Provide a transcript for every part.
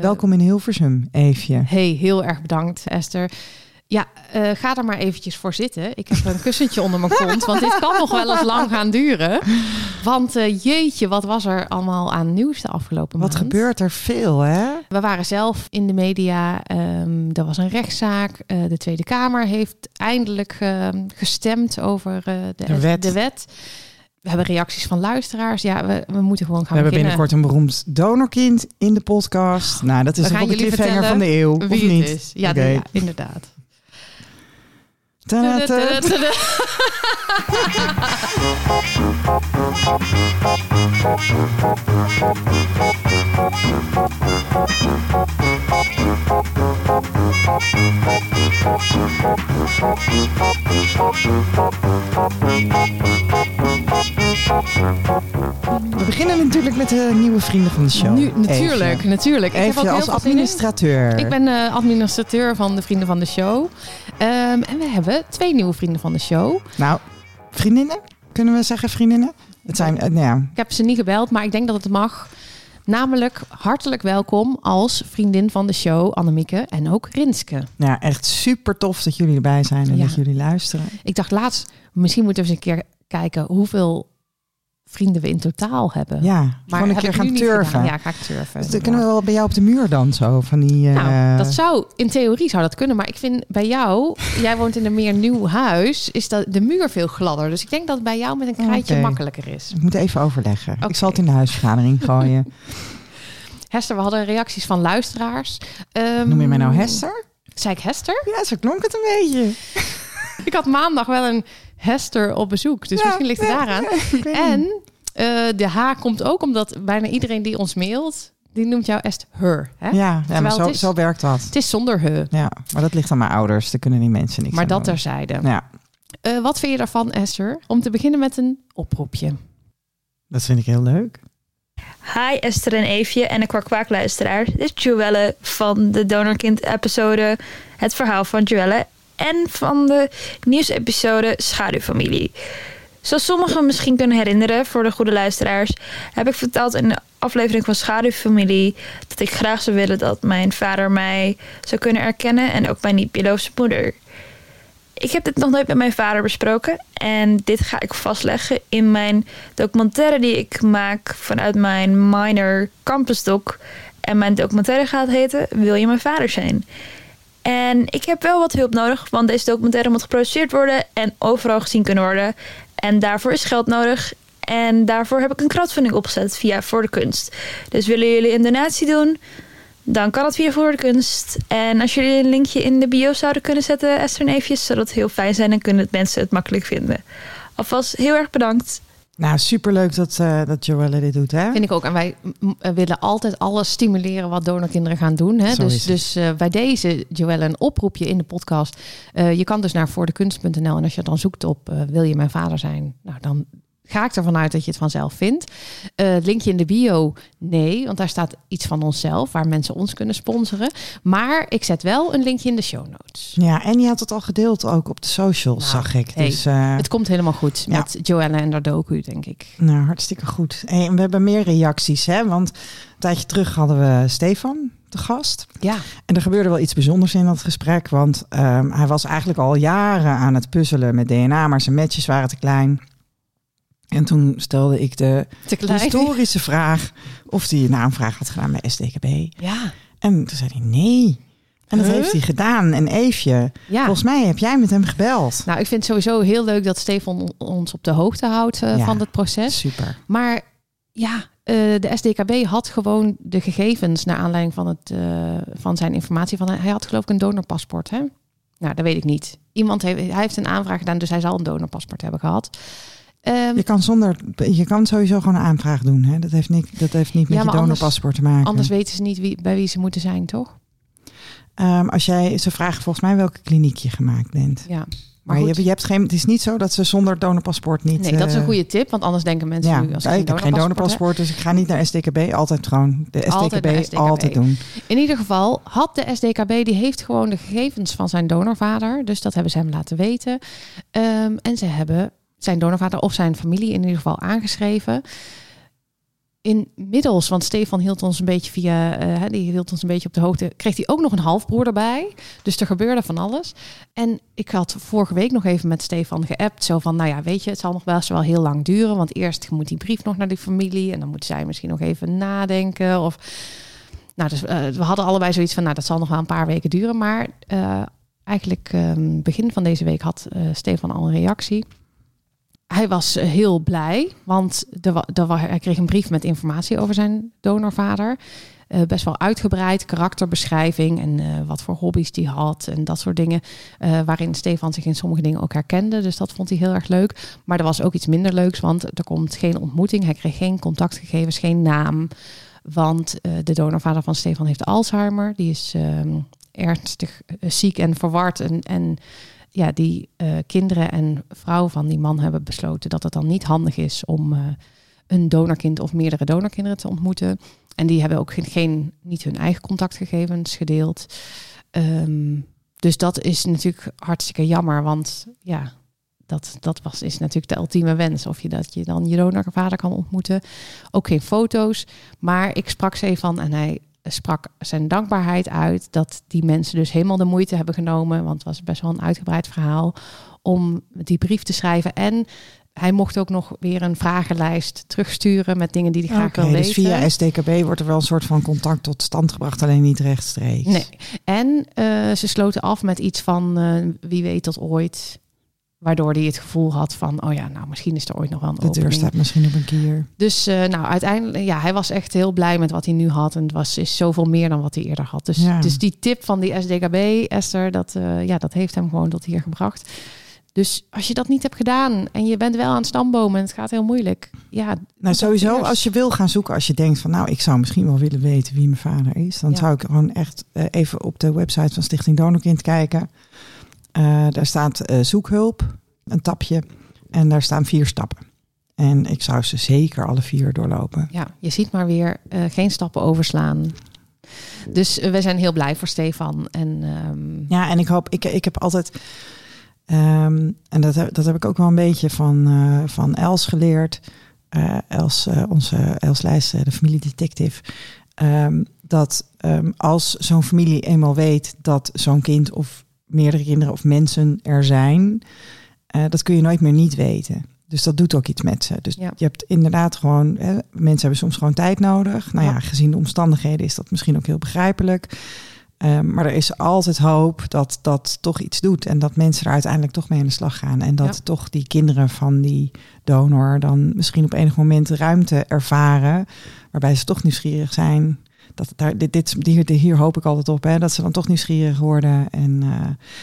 Welkom in Hilversum, Eefje. Hey, heel erg bedankt, Esther. Ja, uh, ga er maar eventjes voor zitten. Ik heb een kussentje onder mijn kont, want dit kan nog wel eens lang gaan duren. Want uh, jeetje, wat was er allemaal aan nieuws de afgelopen wat maand? Wat gebeurt er veel, hè? We waren zelf in de media. Um, er was een rechtszaak. Uh, de Tweede Kamer heeft eindelijk ehm, gestemd over de, de, wet. de wet. We hebben reacties van luisteraars. Ja, we, we moeten gewoon gaan We hebben beginnen. binnenkort een beroemd donorkind in de podcast. Nou, dat is wel de cliffhanger van de eeuw, wie of niet? Het is. Ja, okay. de, ja, inderdaad. We beginnen natuurlijk met de nieuwe vrienden van de show. Nu, natuurlijk, natuurlijk. Ik heb ook Even heel als administrateur. Ik ben uh, administrateur van de Vrienden van de Show. Um, en we hebben twee nieuwe vrienden van de show. Nou, vriendinnen? Kunnen we zeggen vriendinnen? Het zijn, uh, nou ja. Ik heb ze niet gebeld, maar ik denk dat het mag. Namelijk hartelijk welkom als vriendin van de show Annemieke en ook Rinske. Ja, echt super tof dat jullie erbij zijn en Ja. dat jullie luisteren. Ik dacht laatst, misschien moeten we eens een keer kijken hoeveel vrienden we in totaal hebben. Ja, maar gewoon een keer gaan turven. Ja, ga ik turven. Dus dan kunnen we wel bij jou op de muur dan zo van die. eh, Nou, dat zou in theorie zou dat kunnen, maar ik vind bij jou, jij woont in een meer nieuw huis, is dat de muur veel gladder. Dus ik denk dat het bij jou met een krijtje makkelijker is. Ik moet even overleggen. Ik zal het in de huisvergadering gooien. Hester, we hadden reacties van luisteraars. Ehm, Noem je mij nou Hester? Zei ik Hester? Ja, zo klonk het een beetje. Ik had maandag wel een Hester op bezoek, dus Ja, misschien ligt het ja, daaraan. ja, niet. En eh, de H komt ook omdat bijna iedereen die ons mailt, die noemt jou Est her. Hè? Ja, ja maar zo, is- zo werkt dat. Het is zonder he, Ja, maar dat ligt aan mijn ouders. Daar kunnen die mensen niks maar aan dat doen. terzijde. Ja, Eh, wat vind je daarvan, Esther? Om te beginnen met een oproepje. dat vind ik heel leuk. Hi Esther en Eefje en de kwak luisteraar. Dit is Joelle van de Donorkind episode Het verhaal van Joelle en van de nieuwsepisode Schaduwfamilie. Zoals sommigen misschien kunnen herinneren voor de goede luisteraars, heb ik verteld in de aflevering van Schaduwfamilie dat ik graag zou willen dat mijn vader mij zou kunnen erkennen en ook mijn niet-biologische moeder. Ik heb dit nog nooit met mijn vader besproken. En dit ga ik vastleggen in mijn documentaire die ik maak vanuit mijn minor campus doc. En mijn documentaire gaat heten Wil je mijn vader zijn? En ik heb wel wat hulp nodig, want deze documentaire moet geproduceerd worden en overal gezien kunnen worden. En daarvoor is geld nodig. En daarvoor heb ik een crowdfunding opgezet via Voor de Kunst. Dus willen jullie een donatie doen? Dan kan het via Voor de Kunst. En als jullie een linkje in de bio zouden kunnen zetten, Esther en zou dat heel fijn zijn en kunnen mensen het makkelijk vinden. Alvast heel erg bedankt. Nou, superleuk dat, eh dat Joelle dit doet, hè? Vind ik ook. En wij eh, willen altijd alles stimuleren wat donorkinderen gaan doen. Hè? Zo Dus, dus eh, bij deze, Joelle, een oproepje in de podcast. Je kan dus naar voordekunst.nl en als je dan zoekt op wil je mijn vader zijn? Nou, dan ga ik ervan uit dat je het vanzelf vindt. Eh, linkje in de bio, nee, want daar staat iets van onszelf waar mensen ons kunnen sponsoren. Maar ik zet wel een linkje in de show notes. Ja, en je had het al gedeeld ook op de socials, Nou, zag ik. hey, dus eh, Het komt helemaal goed Ja. met Joelle en haar docu, denk ik. nou, hartstikke goed. Hey, en we hebben meer reacties, hè? Want een tijdje terug hadden we Stefan te gast. Ja, En er gebeurde wel iets bijzonders in dat gesprek. Want ehm, hij was eigenlijk al jaren aan het puzzelen met DNA, maar zijn matches waren te klein. En toen stelde ik de historische vraag of hij een aanvraag had gedaan bij SDKB. Ja, En toen zei hij nee. En dat Huh? heeft hij gedaan. En Eefje, ja. volgens mij heb jij met hem gebeld. Nou, ik vind het sowieso heel leuk dat Stefan ons op de hoogte houdt eh, Ja. van het proces. Super. Maar ja, eh, de SDKB had gewoon de gegevens naar aanleiding van, het, eh, van zijn informatie. Van, hij had geloof ik een donorpaspoort, hè? Nou, dat weet ik niet. Iemand heeft, hij heeft een aanvraag gedaan, dus hij zal een donorpaspoort hebben gehad. Ehm, Je kan, zonder, je kan sowieso gewoon een aanvraag doen. Hè? Dat, heeft niet, dat heeft niet met Ja, je donorpaspoort te maken. anders weten ze niet wie, bij wie ze moeten zijn, toch? Ehm, als jij, ze vragen volgens mij welke kliniek je gemaakt bent. Ja. Maar, Maar je, je hebt geen, het is niet zo dat ze zonder donorpaspoort niet... Nee, dat is een eh, goede tip, want anders denken mensen Ja, nu als ik geen heb geen donorpaspoort dus ik ga niet naar SDKB. Altijd gewoon de SDKB Altijd altijd, doen. In ieder geval had de SDKB, die heeft gewoon de gegevens van zijn donorvader. Dus dat hebben ze hem laten weten. Ehm, en ze hebben zijn donorvader of zijn familie in ieder geval aangeschreven. inmiddels, want Stefan hield ons een beetje via, eh, die hield ons een beetje op de hoogte, kreeg hij ook nog een halfbroer erbij. Dus er gebeurde van alles. En ik had vorige week nog even met Stefan geappt, zo van, nou ja, weet je, het zal nog wel, wel heel lang duren, want eerst moet die brief nog naar die familie en dan moet zij misschien nog even nadenken of. Nou, dus uh, we hadden allebei zoiets van, nou, dat zal nog wel een paar weken duren, maar uh, eigenlijk um, begin van deze week had uh, Stefan al een reactie hij was eh, heel blij, want hij kreeg een brief met informatie over zijn donorvader. Uh, best wel uitgebreid, karakterbeschrijving en uh, wat voor hobby's die had en dat soort dingen. Waarin Stefan zich in sommige dingen ook herkende. Dus dat vond hij heel erg leuk. Maar er was ook iets minder leuks, want er komt geen ontmoeting. Hij kreeg geen contactgegevens, geen naam. Want de donorvader van Stefan heeft Alzheimer. Die is ehm, ernstig ziek en verward en, en ja, die uh, kinderen en vrouwen van die man hebben besloten dat het dan niet handig is om uh, een donorkind of meerdere donorkinderen te ontmoeten. En die hebben ook geen, geen niet hun eigen contactgegevens gedeeld. Um, dus dat is natuurlijk hartstikke jammer, want ja, dat, dat was, is natuurlijk de ultieme wens. Of je dat je dan je donorvader kan ontmoeten. Ook geen foto's. Maar ik sprak ze van en hij sprak zijn dankbaarheid uit dat die mensen dus helemaal de moeite hebben genomen, want het was best wel een uitgebreid verhaal, om die brief te schrijven. En hij mocht ook nog weer een vragenlijst terugsturen met dingen die hij graag okay, wil dus weten. via SDKB wordt er wel een soort van contact tot stand gebracht, alleen niet rechtstreeks. Nee. En uh, ze sloten af met iets van uh, wie weet tot ooit Waardoor hij het gevoel had van, oh ja, nou misschien is er ooit nog wel een De deur staat misschien op een keer. Dus uh, nou uiteindelijk, ja, hij was echt heel blij met wat hij nu had. En het was is zoveel meer dan wat hij eerder had. Dus, ja. dus die tip van die SDKB, Esther, dat, uh, ja, dat heeft hem gewoon tot hier gebracht. Dus als je dat niet hebt gedaan en je bent wel aan het stambomen en het gaat heel moeilijk. Ja, nou sowieso als je wil gaan zoeken, als je denkt van nou ik zou misschien wel willen weten wie mijn vader is. Dan ja. zou ik gewoon echt uh, even op de website van Stichting Donorkind kijken. Uh, daar staat uh, zoekhulp, een tapje. En daar staan vier stappen. En ik zou ze zeker alle vier doorlopen. Ja, je ziet maar weer uh, geen stappen overslaan. Dus we zijn heel blij voor Stefan. En, um... Ja, en ik hoop, ik, ik heb altijd. Um, en dat, dat heb ik ook wel een beetje van, van Els geleerd. Els, onze Els Lijst, de familiedetective. Um, dat als zo'n familie eenmaal weet dat zo'n kind of meerdere kinderen of mensen er zijn, uh, dat kun je nooit meer niet weten. Dus dat doet ook iets met ze. Dus ja. je hebt inderdaad gewoon, hè, mensen hebben soms gewoon tijd nodig. Nou ja, ja, gezien de omstandigheden is dat misschien ook heel begrijpelijk. Um, maar er is altijd hoop dat dat toch iets doet en dat mensen er uiteindelijk toch mee aan de slag gaan. En dat ja. toch die kinderen van die donor dan misschien op enig moment ruimte ervaren, waarbij ze toch nieuwsgierig zijn dat daar, dit, dit, hier, hier hoop ik altijd op, hè, dat ze dan toch nieuwsgierig worden. En, uh,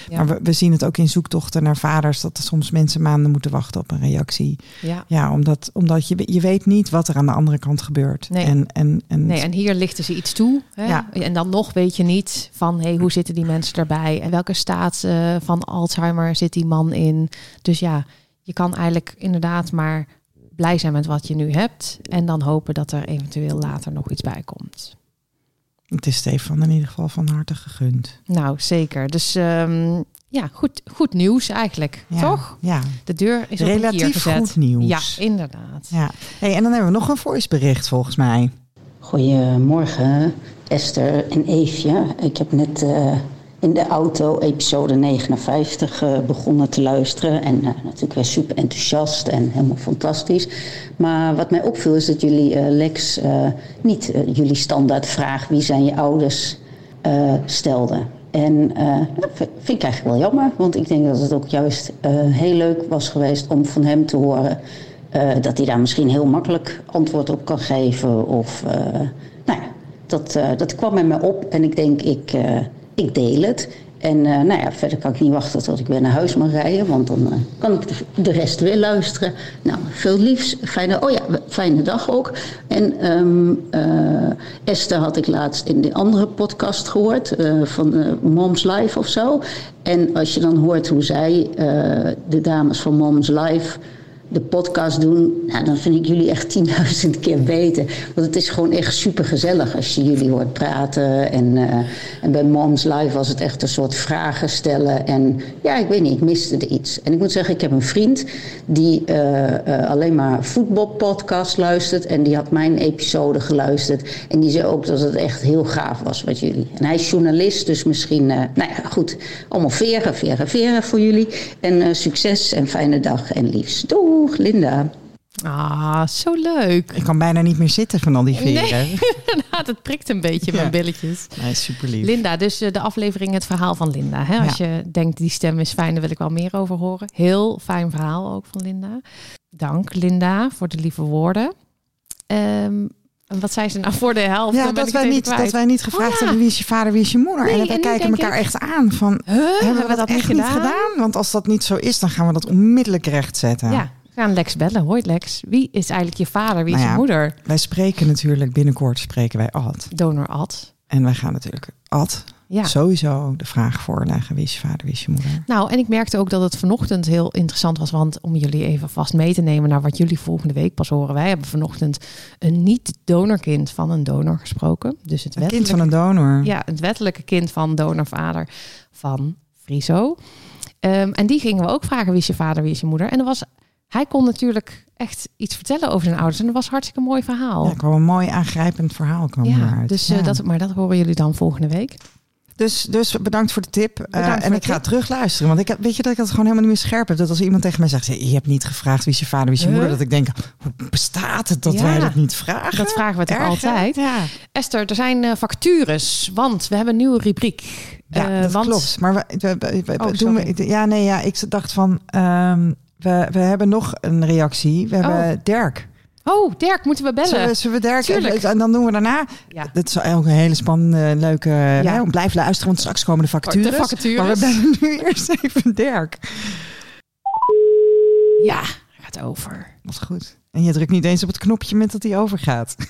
ja. Maar we, we, zien het ook in zoektochten naar vaders, dat er soms mensen maanden moeten wachten op een reactie. Ja, ja omdat, omdat je, je weet niet wat er aan de andere kant gebeurt. Nee. En, en, en, nee, en hier lichten ze iets toe. Hè? Ja. En dan nog weet je niet van, hey, hoe zitten die mensen erbij? En welke staat uh, van Alzheimer zit die man in? Dus ja, je kan eigenlijk inderdaad maar blij zijn met wat je nu hebt. En dan hopen dat er eventueel later nog iets bij komt. Het is Stefan in ieder geval van harte gegund. Nou, zeker. Dus um, ja, goed, goed nieuws eigenlijk, ja, toch? Ja. De deur is relatief goed nieuws. Ja, inderdaad. Ja. Hey, en dan hebben we nog een voicebericht volgens mij. Goedemorgen, Esther en Eefje. Ik heb net uh, in de auto episode 59 uh, begonnen te luisteren. En uh, natuurlijk weer super enthousiast en helemaal fantastisch. Maar wat mij opviel is dat jullie, uh, Lex, niet jullie standaard vraag wie zijn je ouders stelden. En dat vind ik eigenlijk wel jammer, want ik denk dat het ook juist heel leuk was geweest om van hem te horen dat hij daar misschien heel makkelijk antwoord op kan geven. Of, nou ja, dat, dat kwam met me op en ik denk, ik ik deel het. En uh, nou ja, verder kan ik niet wachten tot ik weer naar huis mag rijden, want dan uh, kan ik de, rest weer luisteren. Nou, veel liefs. Fijne, oh ja, fijne dag ook. En um, uh, Esther had ik laatst in de andere podcast gehoord, van Moms Life of zo. En als je dan hoort hoe zij, de dames van Moms Life, de podcast doen, nou, dan vind ik jullie echt tienduizend keer beter. Want het is gewoon echt super gezellig als je jullie hoort praten. En, uh, en bij Moms Live was het echt een soort vragen stellen. En ja, ik weet niet, ik miste er iets. En ik moet zeggen, ik heb een vriend die uh, uh, alleen maar voetbalpodcast luistert. En die had mijn episode geluisterd. En die zei ook dat het echt heel gaaf was wat jullie. En hij is journalist, dus misschien, nou ja, goed. Allemaal veren, veren, veren voor jullie. En succes en fijne dag en liefst. Doei! Doeg, Linda. Ah, zo leuk. Ik kan bijna niet meer zitten van al die veren. Nee, het prikt een beetje ja. mijn billetjes. Nee, super lief. Linda, dus de aflevering Het Verhaal van Linda. Hè? Als je denkt, die stem is fijn, daar wil ik wel meer over horen. Heel fijn verhaal ook van Linda. Dank Linda voor de lieve woorden. Um, wat zei ze nou voor de helft? Ja, dat wij, niet, dat wij niet gevraagd oh, ja. hebben wie is je vader, wie is je moeder. Nee, en wij kijken elkaar ik... echt aan van, huh, hebben we dat echt niet gedaan? gedaan? Want als dat niet zo is, dan gaan we dat onmiddellijk rechtzetten. Ja, we gaan Lex bellen. Hoi Lex, wie is eigenlijk je vader, wie is nou ja, je moeder? Wij spreken natuurlijk binnenkort, spreken wij Ad. Donor Ad. En wij gaan natuurlijk Ad ja. sowieso de vraag voorleggen: wie is je vader, wie is je moeder? Nou, en ik merkte ook dat het vanochtend heel interessant was. Want om jullie even vast mee te nemen naar wat jullie volgende week pas horen. Wij hebben vanochtend een niet-donorkind van een donor gesproken. Dus het kind van een donor. Ja, het wettelijke kind van donorvader van Friso. Um, en die gingen we ook vragen: wie is je vader, wie is je moeder? En er was hij kon natuurlijk echt iets vertellen over zijn ouders. En dat was hartstikke mooi verhaal. Ja, kwam een mooi aangrijpend verhaal kwam ja, eruit. Dus, uh, dat, maar dat horen jullie dan volgende week. Dus, dus bedankt voor de tip. Uh, en ik ga terug luisteren. Want ik heb, weet je dat ik dat gewoon helemaal niet meer scherp heb. Dat als iemand tegen mij zegt, je hebt niet gevraagd wie is je vader, wie is je moeder. Dat ik denk, hoe bestaat het dat ja, wij dat niet vragen? Dat vragen we toch altijd. Ja. Esther, er zijn uh, vacatures. Want we hebben een nieuwe rubriek. Ja, uh, dat want... klopt. Maar we, we, we, we oh, doen we, ja, nee, ja, ik dacht van, um, we, we hebben nog een reactie. We hebben oh. Dirk. Oh, Dirk, moeten we bellen? Zullen, zullen we Dirk en, en, dan doen we daarna. Ja. Dat is ook een hele spannende, leuke. Ja. Hè, blijf luisteren, want straks komen de vacatures. De vacatures. Maar we bellen nu eerst even Dirk. Ja, gaat over. Dat is goed. En je drukt niet eens op het knopje met dat hij overgaat.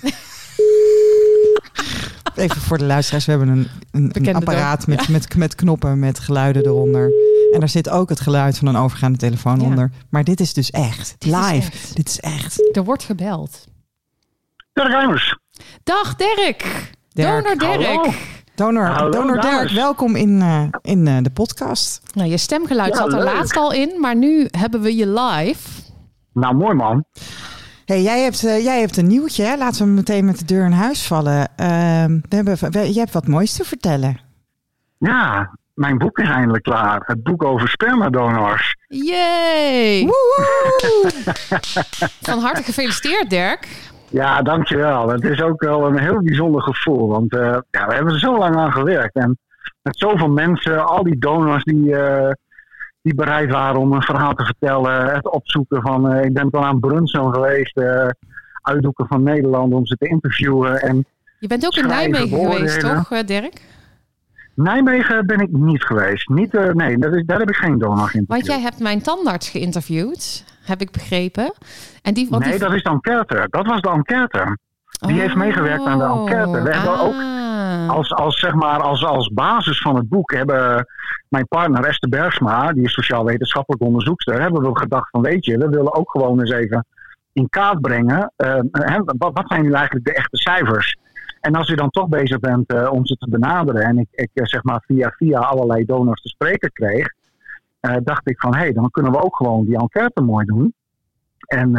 Even voor de luisteraars, we hebben een, een, een apparaat met, met, met knoppen met geluiden eronder. En daar zit ook het geluid van een overgaande telefoon onder. Maar dit is dus echt. Live. Dit is echt. Er wordt gebeld. Dirk Rijmers. Dag Dirk. Donor Dirk. Donor, Donor Dirk, welkom in, uh, in uh, de podcast. Nou, je stemgeluid ja, zat er leuk. laatst al in, maar nu hebben we je live. Nou, mooi man. Hey, jij, hebt, uh, jij hebt een nieuwtje, hè? laten we meteen met de deur in huis vallen. we hebben, we, jij hebt wat moois te vertellen. Ja, mijn boek is eindelijk klaar. Het boek over spermadonors. Yay! Van harte gefeliciteerd, Dirk. Ja, dankjewel. Het is ook wel een heel bijzonder gevoel. Want uh, ja, we hebben er zo lang aan gewerkt. En met zoveel mensen, al die donors die, uh, die bereid waren om een verhaal te vertellen. Het opzoeken van, uh, ik ben al aan Brunson geweest. uitdoeken van Nederland om ze te interviewen. En Je bent ook in Nijmegen geweest, toch, Dirk? Nijmegen ben ik niet geweest. Niet, uh, nee, dat is, daar heb ik geen donor geïnterviewd. Want jij hebt mijn tandarts geïnterviewd, heb ik begrepen. En die, nee, die... dat is de enquête. Dat was de enquête. Die oh, heeft meegewerkt aan de enquête. We ah. hebben ook als, als, zeg maar, als, als basis van het boek hebben mijn partner Esther Bergsma, die is sociaal-wetenschappelijk onderzoekster, hebben we gedacht van weet je, we willen ook gewoon eens even in kaart brengen. Uh, wat, wat zijn nu eigenlijk de echte cijfers? En als u dan toch bezig bent om ze te benaderen en ik, ik zeg maar via via allerlei donors te spreken kreeg, dacht ik van hé, hey, dan kunnen we ook gewoon die enquête mooi doen. En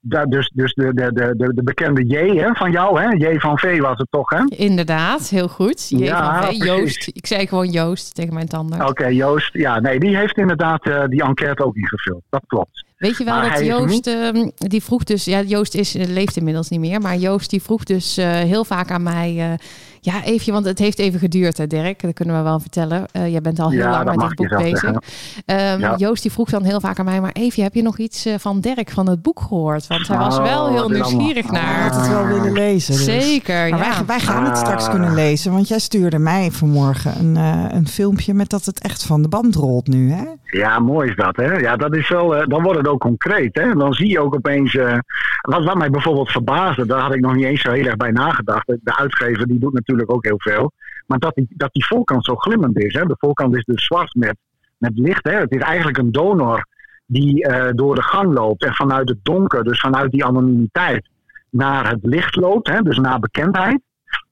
dus, dus de, de, de, de bekende J hè, van jou, hè? J van V was het toch, hè? Inderdaad, heel goed. J ja, van V, Joost. Ik zei gewoon Joost tegen mijn tanden. Oké, okay, Joost. Ja, nee, die heeft inderdaad uh, die enquête ook ingevuld. Dat klopt. Weet je wel maar dat Joost, uh, die vroeg dus, ja, Joost is, leeft inmiddels niet meer, maar Joost die vroeg dus uh, heel vaak aan mij, ja, even, want het heeft even geduurd, hè, Dirk. Dat kunnen we wel vertellen. Uh, jij bent al heel lang met dit boek bezig. Um, Joost die vroeg dan heel vaak aan mij, maar Evie, heb je nog iets uh, van Dirk van het boek gehoord? Want hij was wel oh, heel nieuwsgierig naar. Hij had het wel willen lezen. Dus. Zeker, ja. wij, wij, gaan het straks ah. kunnen lezen, want jij stuurde mij vanmorgen een, uh, een filmpje met dat het echt van de band rolt nu, hè? Ja, mooi is dat, hè? Ja, dat is wel, dan wordt het ook concreet, hè? Dan zie je ook opeens, wat, wat mij bijvoorbeeld verbaasde, daar had ik nog niet eens zo heel erg bij nagedacht. De uitgever die doet natuurlijk natuurlijk ook heel veel. Maar dat die, dat die voorkant zo glimmend is. Hè? De voorkant is dus zwart met, met licht. Hè? Het is eigenlijk een donor die door de gang loopt en vanuit het donker, dus vanuit die anonimiteit, naar het licht loopt, hè, dus naar bekendheid.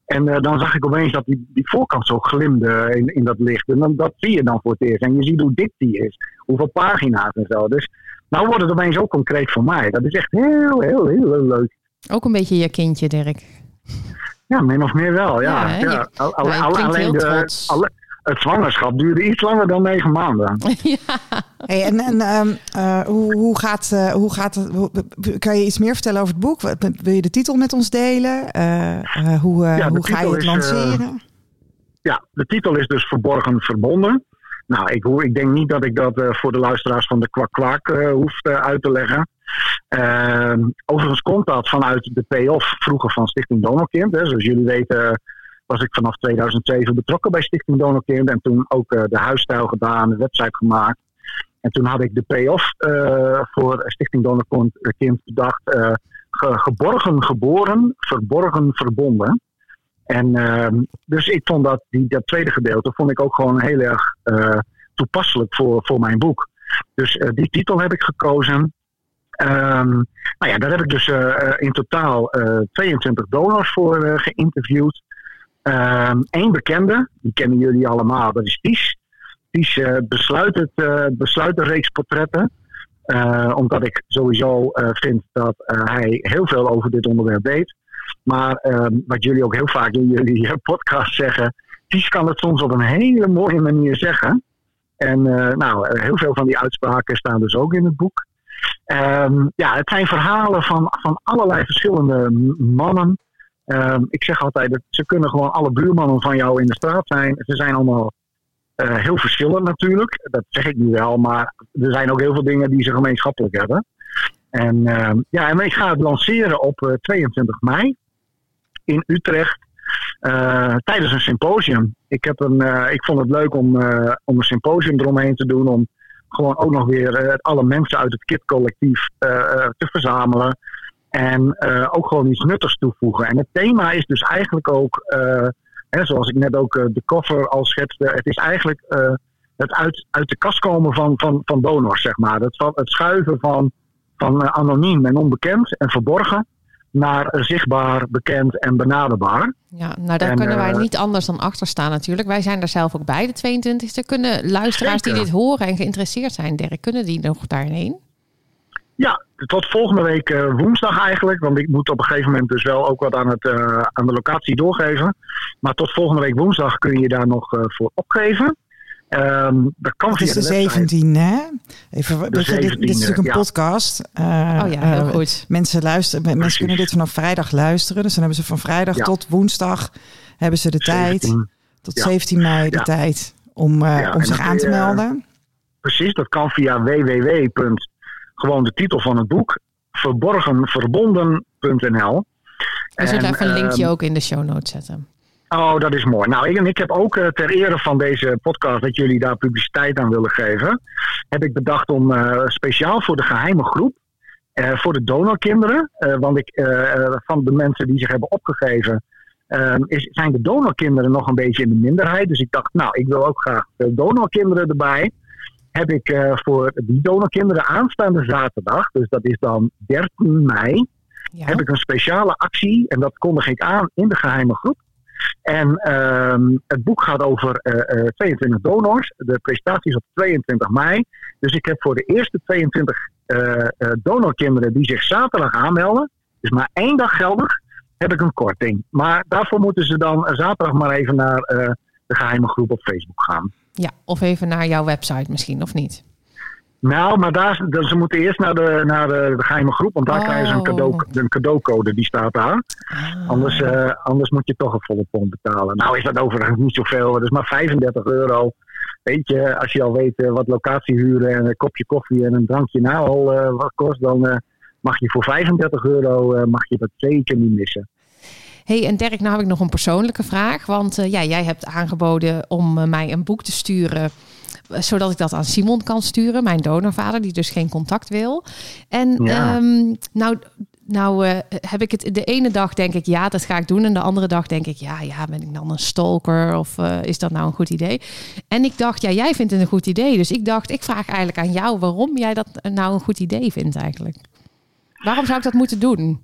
En dan zag ik opeens dat die, die voorkant zo glimde in, in dat licht. En dan, dat zie je dan voor het eerst. En je ziet hoe dik die is, hoeveel pagina's en zo. Dus nou wordt het opeens ook concreet voor mij. Dat is echt heel, heel, heel, heel leuk. Ook een beetje je kindje, Dirk. Ja, min of meer wel, ja. ja, ja. alleen de, alle, het zwangerschap duurde iets langer dan negen maanden. ja. Hey, en en um, uh, hoe, hoe, gaat, uh, hoe gaat het? Hoe, kan je iets meer vertellen over het boek? Wil je de titel met ons delen? Uh, hoe ja, hoe ga je het lanceren? ja, de titel is dus Verborgen Verbonden. Nou, ik, ik denk niet dat ik dat uh, voor de luisteraars van de Kwak Kwak uh, hoef uh, uit te leggen. Ehm, overigens komt dat vanuit de payoff vroeger van Stichting Donorkind. Hè. Zoals jullie weten was ik vanaf 2007 betrokken bij Stichting Donorkind. En toen ook de huisstijl gedaan, de website gemaakt. En toen had ik de payoff voor Stichting Donorkind bedacht. Ge geborgen geboren, verborgen verbonden. En uh, dus ik vond dat, die, dat tweede gedeelte vond ik ook gewoon heel erg uh, toepasselijk voor, voor mijn boek. Dus uh, die titel heb ik gekozen. Um, nou ja, daar heb ik dus uh, in totaal 22 donors voor geïnterviewd. Eén um, bekende, die kennen jullie allemaal, dat is Ties. Ties besluit, het, besluit de reeks portretten. omdat ik sowieso vind dat hij heel veel over dit onderwerp weet. Maar um, wat jullie ook heel vaak in jullie podcast zeggen, Ties kan het soms op een hele mooie manier zeggen. En nou, heel veel van die uitspraken staan dus ook in het boek. Um, ja, het zijn verhalen van, van allerlei verschillende mannen. Um, ik zeg altijd, ze kunnen gewoon alle buurmannen van jou in de straat zijn. Ze zijn allemaal uh, heel verschillend natuurlijk. Dat zeg ik nu wel, maar er zijn ook heel veel dingen die ze gemeenschappelijk hebben. En, uh, ja, en ik ga het lanceren op 22 mei in Utrecht uh, tijdens een symposium. Ik, heb een, ik vond het leuk om, om een symposium eromheen te doen. Om gewoon ook nog weer alle mensen uit het KIT-collectief te verzamelen. En ook gewoon iets nuttigs toevoegen. En het thema is dus eigenlijk ook, hè, zoals ik net ook de cover al schetste. Het is eigenlijk het uit, uit de kast komen van, van, van donors, zeg maar. Het, het schuiven van, van anoniem en onbekend en verborgen naar zichtbaar, bekend en benaderbaar. Ja, nou daar kunnen wij eh, niet anders dan achter staan natuurlijk. Wij zijn er zelf ook bij, de 22e. Kunnen luisteraars die dit horen en geïnteresseerd zijn, Dirk, kunnen die nog daarheen? Ja, tot volgende week uh, woensdag eigenlijk. Want ik moet op een gegeven moment dus wel ook wat aan, het, uh, aan de locatie doorgeven. Maar tot volgende week woensdag kun je daar nog uh, voor opgeven. Um, dat kan het is de, 17 hè? Even, dit, dit, is natuurlijk een podcast. Uh, oh ja, heel uh, goed. Mensen, luisteren, Precies. mensen kunnen dit vanaf vrijdag luisteren. Dus dan hebben ze van vrijdag ja. tot woensdag hebben ze de 17. tijd. Tot ja. 17 mei de ja. tijd om, uh, om zich aan te melden. Precies, dat kan via www. Gewoon de titel van het boek. Verborgenverbonden.nl. We zullen even een linkje um, ook in de show notes zetten. Oh, dat is mooi. Nou, ik, ik heb ook uh, ter ere van deze podcast dat jullie daar publiciteit aan willen geven, heb ik bedacht om uh, speciaal voor de geheime groep, uh, voor de donorkinderen, want ik, van de mensen die zich hebben opgegeven, is, zijn de donorkinderen nog een beetje in de minderheid. Dus ik dacht, nou, ik wil ook graag de donorkinderen erbij. Heb ik voor die donorkinderen aanstaande zaterdag, dus dat is dan 13 mei, ja. heb ik een speciale actie en dat kondig ik aan in de geheime groep. En um, het boek gaat over uh, uh, 22 donors. De presentatie is op 22 mei. Dus ik heb voor de eerste 22 uh, donorkinderen die zich zaterdag aanmelden, dus maar één dag geldig, heb ik een korting. Maar daarvoor moeten ze dan zaterdag maar even naar de geheime groep op Facebook gaan. Ja, of even naar jouw website misschien, of niet? Nou, maar daar, ze moeten eerst naar de, naar de, de geheime groep, want daar oh. krijgen ze een, cadeau, een cadeaucode, die staat daar. Ah. Anders, uh, anders moet je toch een volle pond betalen. Nou is dat overigens niet zoveel, dat is maar 35 euro. Weet je, als je al weet uh, wat locatiehuren en een kopje koffie en een drankje nou al uh, wat kost, dan mag je voor 35 euro mag je dat zeker niet missen. hey, en Dirk, nou heb ik nog een persoonlijke vraag. Want ja, jij hebt aangeboden om mij een boek te sturen zodat ik dat aan Simon kan sturen, mijn donorvader, die dus geen contact wil. En ja. um, nou, nou uh, heb ik het de ene dag denk ik ja, dat ga ik doen. En de andere dag denk ik ja, ja, ben ik dan een stalker of uh, is dat nou een goed idee? En ik dacht, ja, jij vindt het een goed idee. Dus ik dacht, ik vraag eigenlijk aan jou waarom jij dat nou een goed idee vindt eigenlijk. Waarom zou ik dat moeten doen?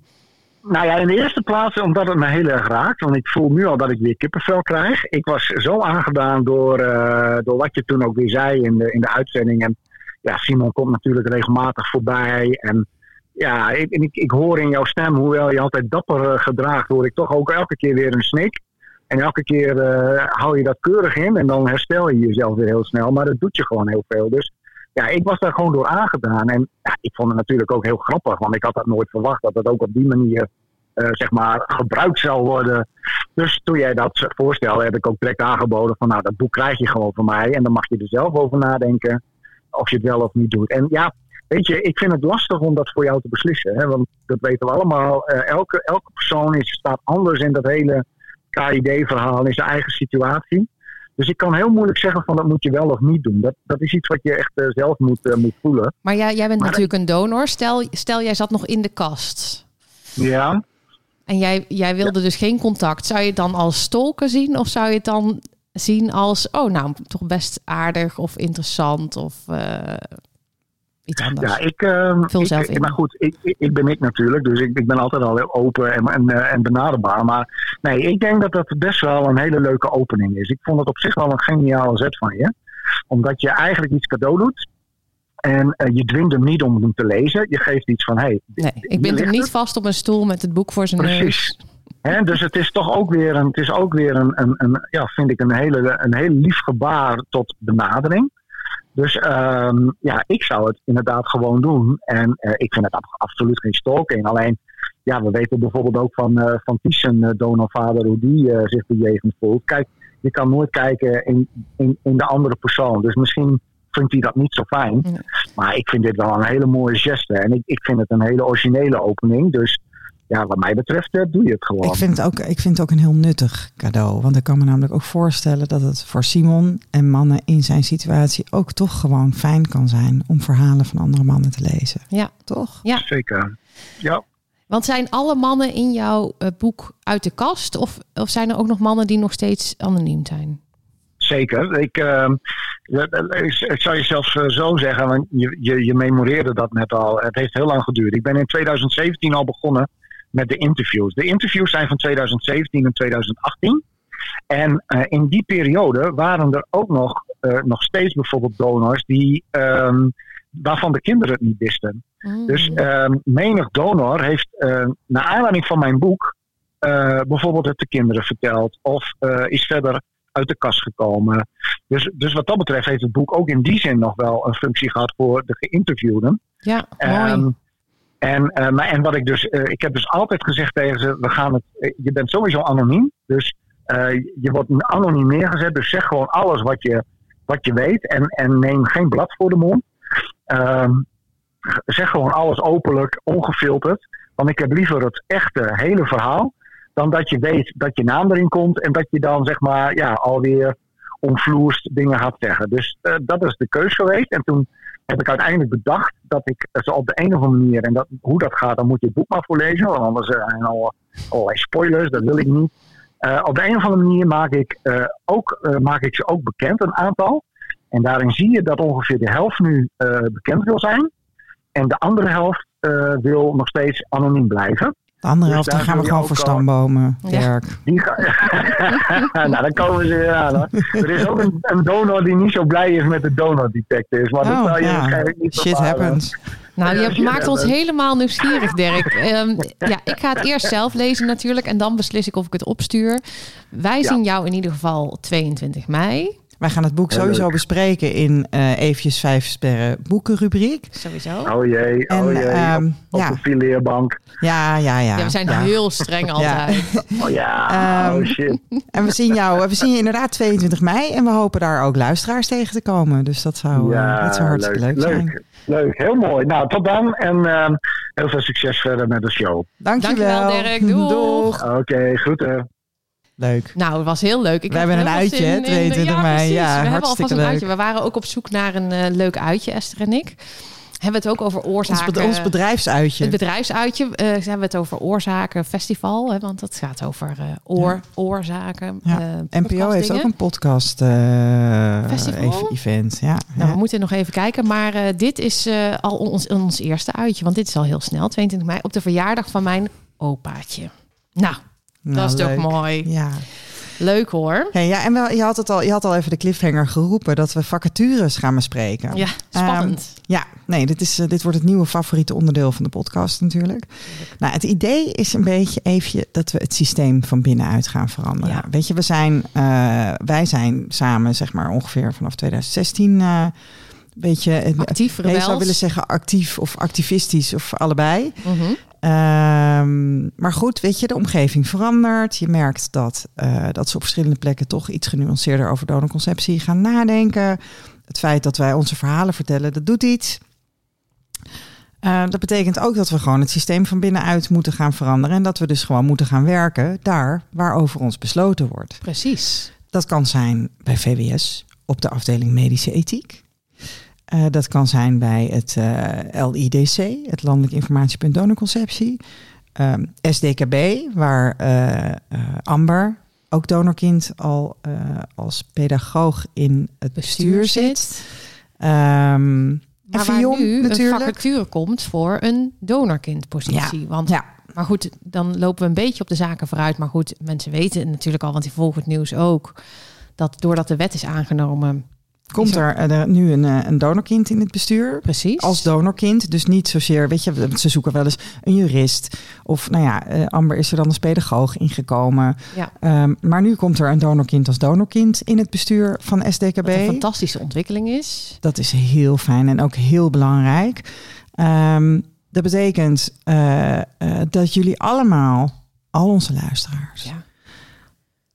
Nou ja, in de eerste plaats omdat het me heel erg raakt. Want ik voel nu al dat ik weer kippenvel krijg. Ik was zo aangedaan door, uh, door wat je toen ook weer zei in de, in de uitzending. En ja, Simon komt natuurlijk regelmatig voorbij. En ja, ik, ik, ik hoor in jouw stem, hoewel je altijd dapper uh, gedraagt, hoor ik toch ook elke keer weer een snik. En elke keer uh, hou je dat keurig in en dan herstel je jezelf weer heel snel. Maar dat doet je gewoon heel veel. Dus ja, ik was daar gewoon door aangedaan. En ja, ik vond het natuurlijk ook heel grappig, want ik had dat nooit verwacht dat het ook op die manier uh, zeg maar gebruikt zou worden. Dus toen jij dat voorstelde, heb ik ook direct aangeboden van nou, dat boek krijg je gewoon van mij. En dan mag je er zelf over nadenken of je het wel of niet doet. En ja, weet je, ik vind het lastig om dat voor jou te beslissen. Hè? Want dat weten we allemaal. Uh, elke, elke persoon is, staat anders in dat hele KID-verhaal, in zijn eigen situatie. Dus ik kan heel moeilijk zeggen van dat moet je wel of niet doen. Dat, dat is iets wat je echt uh, zelf moet, uh, moet voelen. Maar jij, jij bent maar natuurlijk een donor. Stel, stel jij zat nog in de kast. Ja. En jij, jij wilde ja. dus geen contact. Zou je het dan als stolken zien? Of zou je het dan zien als, oh nou, toch best aardig of interessant of uh, iets anders? Ja, ik, uh, Vul zelf ik, in. maar goed, ik, ik, ik ben ik natuurlijk, dus ik, ik ben altijd al heel open en, en, uh, en benaderbaar. Maar nee, ik denk dat dat best wel een hele leuke opening is. Ik vond het op zich wel een geniale zet van je. Omdat je eigenlijk iets cadeau doet. En uh, je dwingt hem niet om hem te lezen. Je geeft iets van, hey, nee, ik bind hem niet het. vast op een stoel met het boek voor zijn Precies. neus. He, dus het is toch ook weer een, het is ook weer een, een, een ja, vind ik een hele, een heel lief gebaar tot benadering. Dus um, ja, ik zou het inderdaad gewoon doen. En uh, ik vind het absoluut geen stalking. Alleen, ja, we weten bijvoorbeeld ook van, uh, van Thyssen, uh, donorvader, hoe die uh, zich bejegend voelt. Kijk, je kan nooit kijken in, in, in de andere persoon. Dus misschien vindt hij dat niet zo fijn. Maar ik vind dit wel een hele mooie geste. En ik, ik vind het een hele originele opening. Dus ja, wat mij betreft uh, doe je het gewoon. Ik vind, het ook, ik vind het ook een heel nuttig cadeau. Want ik kan me namelijk ook voorstellen dat het voor Simon en mannen in zijn situatie ook toch gewoon fijn kan zijn om verhalen van andere mannen te lezen. Ja, toch? Ja, zeker. Ja. Want zijn alle mannen in jouw uh, boek uit de kast? Of, of zijn er ook nog mannen die nog steeds anoniem zijn? Zeker. Ik, uh, ik zou je zelfs zo zeggen, want je, je, je memoreerde dat net al. Het heeft heel lang geduurd. Ik ben in 2017 al begonnen met de interviews. De interviews zijn van 2017 en 2018. En uh, in die periode waren er ook nog, uh, nog steeds bijvoorbeeld donors die, um, waarvan de kinderen het niet wisten. Mm. Dus um, menig donor heeft uh, naar aanleiding van mijn boek bijvoorbeeld het de kinderen verteld of is verder uit de kast gekomen. Dus, dus wat dat betreft heeft het boek ook in die zin nog wel een functie gehad voor de geïnterviewden. Ja, mooi. Um, en, uh, maar, en wat ik dus, uh, ik heb dus altijd gezegd tegen ze, we gaan het, je bent sowieso anoniem, dus je wordt anoniem neergezet, dus zeg gewoon alles wat je, wat je weet en, en neem geen blad voor de mond. Um, zeg gewoon alles openlijk, ongefilterd, want ik heb liever het echte, hele verhaal, dan dat je weet dat je naam erin komt en dat je dan zeg maar, ja, alweer omvloerst dingen gaat zeggen. Dus dat is de keus geweest en toen heb ik uiteindelijk bedacht dat ik zo op de een of andere manier, en dat, hoe dat gaat, dan moet je het boek maar voorlezen, want anders zijn er al allerlei spoilers, dat wil ik niet. Uh, op de een of andere manier maak ik, uh, ook, maak ik ze ook bekend, een aantal. En daarin zie je dat ongeveer de helft nu bekend wil zijn. En de andere helft wil nog steeds anoniem blijven. De andere helft, dus dan gaan we gewoon voor stambomen, Dirk. Ja. Nou, dan komen ze weer aan. Hoor. Er is ook een, een, donor die niet zo blij is met de donor detectives. Maar oh, dat zou je ja. waarschijnlijk niet Shit happens. Nou, je maakt ons helemaal nieuwsgierig, Dirk. Um, ja, ik ga het eerst zelf lezen natuurlijk. En dan beslis ik of ik het opstuur. Wij zien jou in ieder geval 22 mei. Wij gaan het boek sowieso leuk. bespreken in uh, eventjes vijf sterren boekenrubriek. Sowieso. Oh jee, oh jee. En, um, op, op ja. de fileerbank. Ja, ja, ja. ja we zijn ja. heel streng altijd. oh ja, um, oh shit. En we zien jou, we zien je inderdaad 22 mei. En we hopen daar ook luisteraars tegen te komen. Dus dat zou, ja, uh, dat zou hartstikke leuk, leuk zijn. Leuk. Leuk, heel mooi. Nou, tot dan en uh, heel veel succes verder met de show. Dankjewel. Dankjewel Dirk. Doeg. Doeg. Oké, okay, groeten. Leuk. Nou, het was heel leuk. Ik we hebben een uitje, in, 22 in de, mei. Ja, ja we hebben alvast een leuk. uitje. We waren ook op zoek naar een uh, leuk uitje, Esther en ik. hebben we het ook over oorzaken. Ons, ons bedrijfsuitje. Het bedrijfsuitje. Uh, hebben we het over oorzaken festival. Hè, want het gaat over uh, oor, ja. oorzaken. Ja. NPO heeft ook een podcast festival? event. Ja. Nou, we moeten nog even kijken. Maar dit is al ons, ons eerste uitje. Want dit is al heel snel. 22 mei. Op de verjaardag van mijn opaatje. Nou, nou dat is toch mooi. Ja. Leuk hoor. Hey, ja, en wel, je, had het al, je had al even de cliffhanger geroepen dat we vacatures gaan bespreken. Ja, spannend. Um, ja, nee, dit, is, uh, dit wordt het nieuwe favoriete onderdeel van de podcast natuurlijk. Nou, het idee is een beetje even dat we het systeem van binnenuit gaan veranderen. Ja. Weet je, we zijn, uh, wij zijn samen zeg maar ongeveer vanaf 2016... Uh, beetje actief, ik zou willen zeggen actief of activistisch of allebei. Mm -hmm. Um, maar goed, weet je, de omgeving verandert. Je merkt dat, uh, dat ze op verschillende plekken toch iets genuanceerder over donorconceptie gaan nadenken. Het feit dat wij onze verhalen vertellen, dat doet iets. Uh, dat betekent ook dat we gewoon het systeem van binnenuit moeten gaan veranderen. En dat we dus gewoon moeten gaan werken daar waar over ons besloten wordt. Precies. Dat kan zijn bij VWS op de afdeling medische ethiek. Uh, dat kan zijn bij het uh, LIDC, het Landelijk Informatiepunt Donorconceptie. Um, SDKB, waar uh, Amber, ook donorkind, al als pedagoog in het bestuur, bestuur zit. Um, maar waar nu natuurlijk. een vacature komt voor een donorkindpositie. Ja, want, ja. Maar goed, dan lopen we een beetje op de zaken vooruit. Maar goed, mensen weten natuurlijk al, want die volgen het nieuws ook... dat doordat de wet is aangenomen Komt er, er eh, nu een, eh, een donorkind in het bestuur? Precies. Als donorkind. Dus niet zozeer, weet je, ze zoeken wel eens een jurist. Of nou ja, uh, Amber is er dan als pedagoog ingekomen. Ja. Um, maar nu komt er een donorkind als donorkind in het bestuur van SDKB. Wat een fantastische ontwikkeling is. Dat is heel fijn en ook heel belangrijk. Um, dat betekent dat jullie allemaal, al onze luisteraars... Ja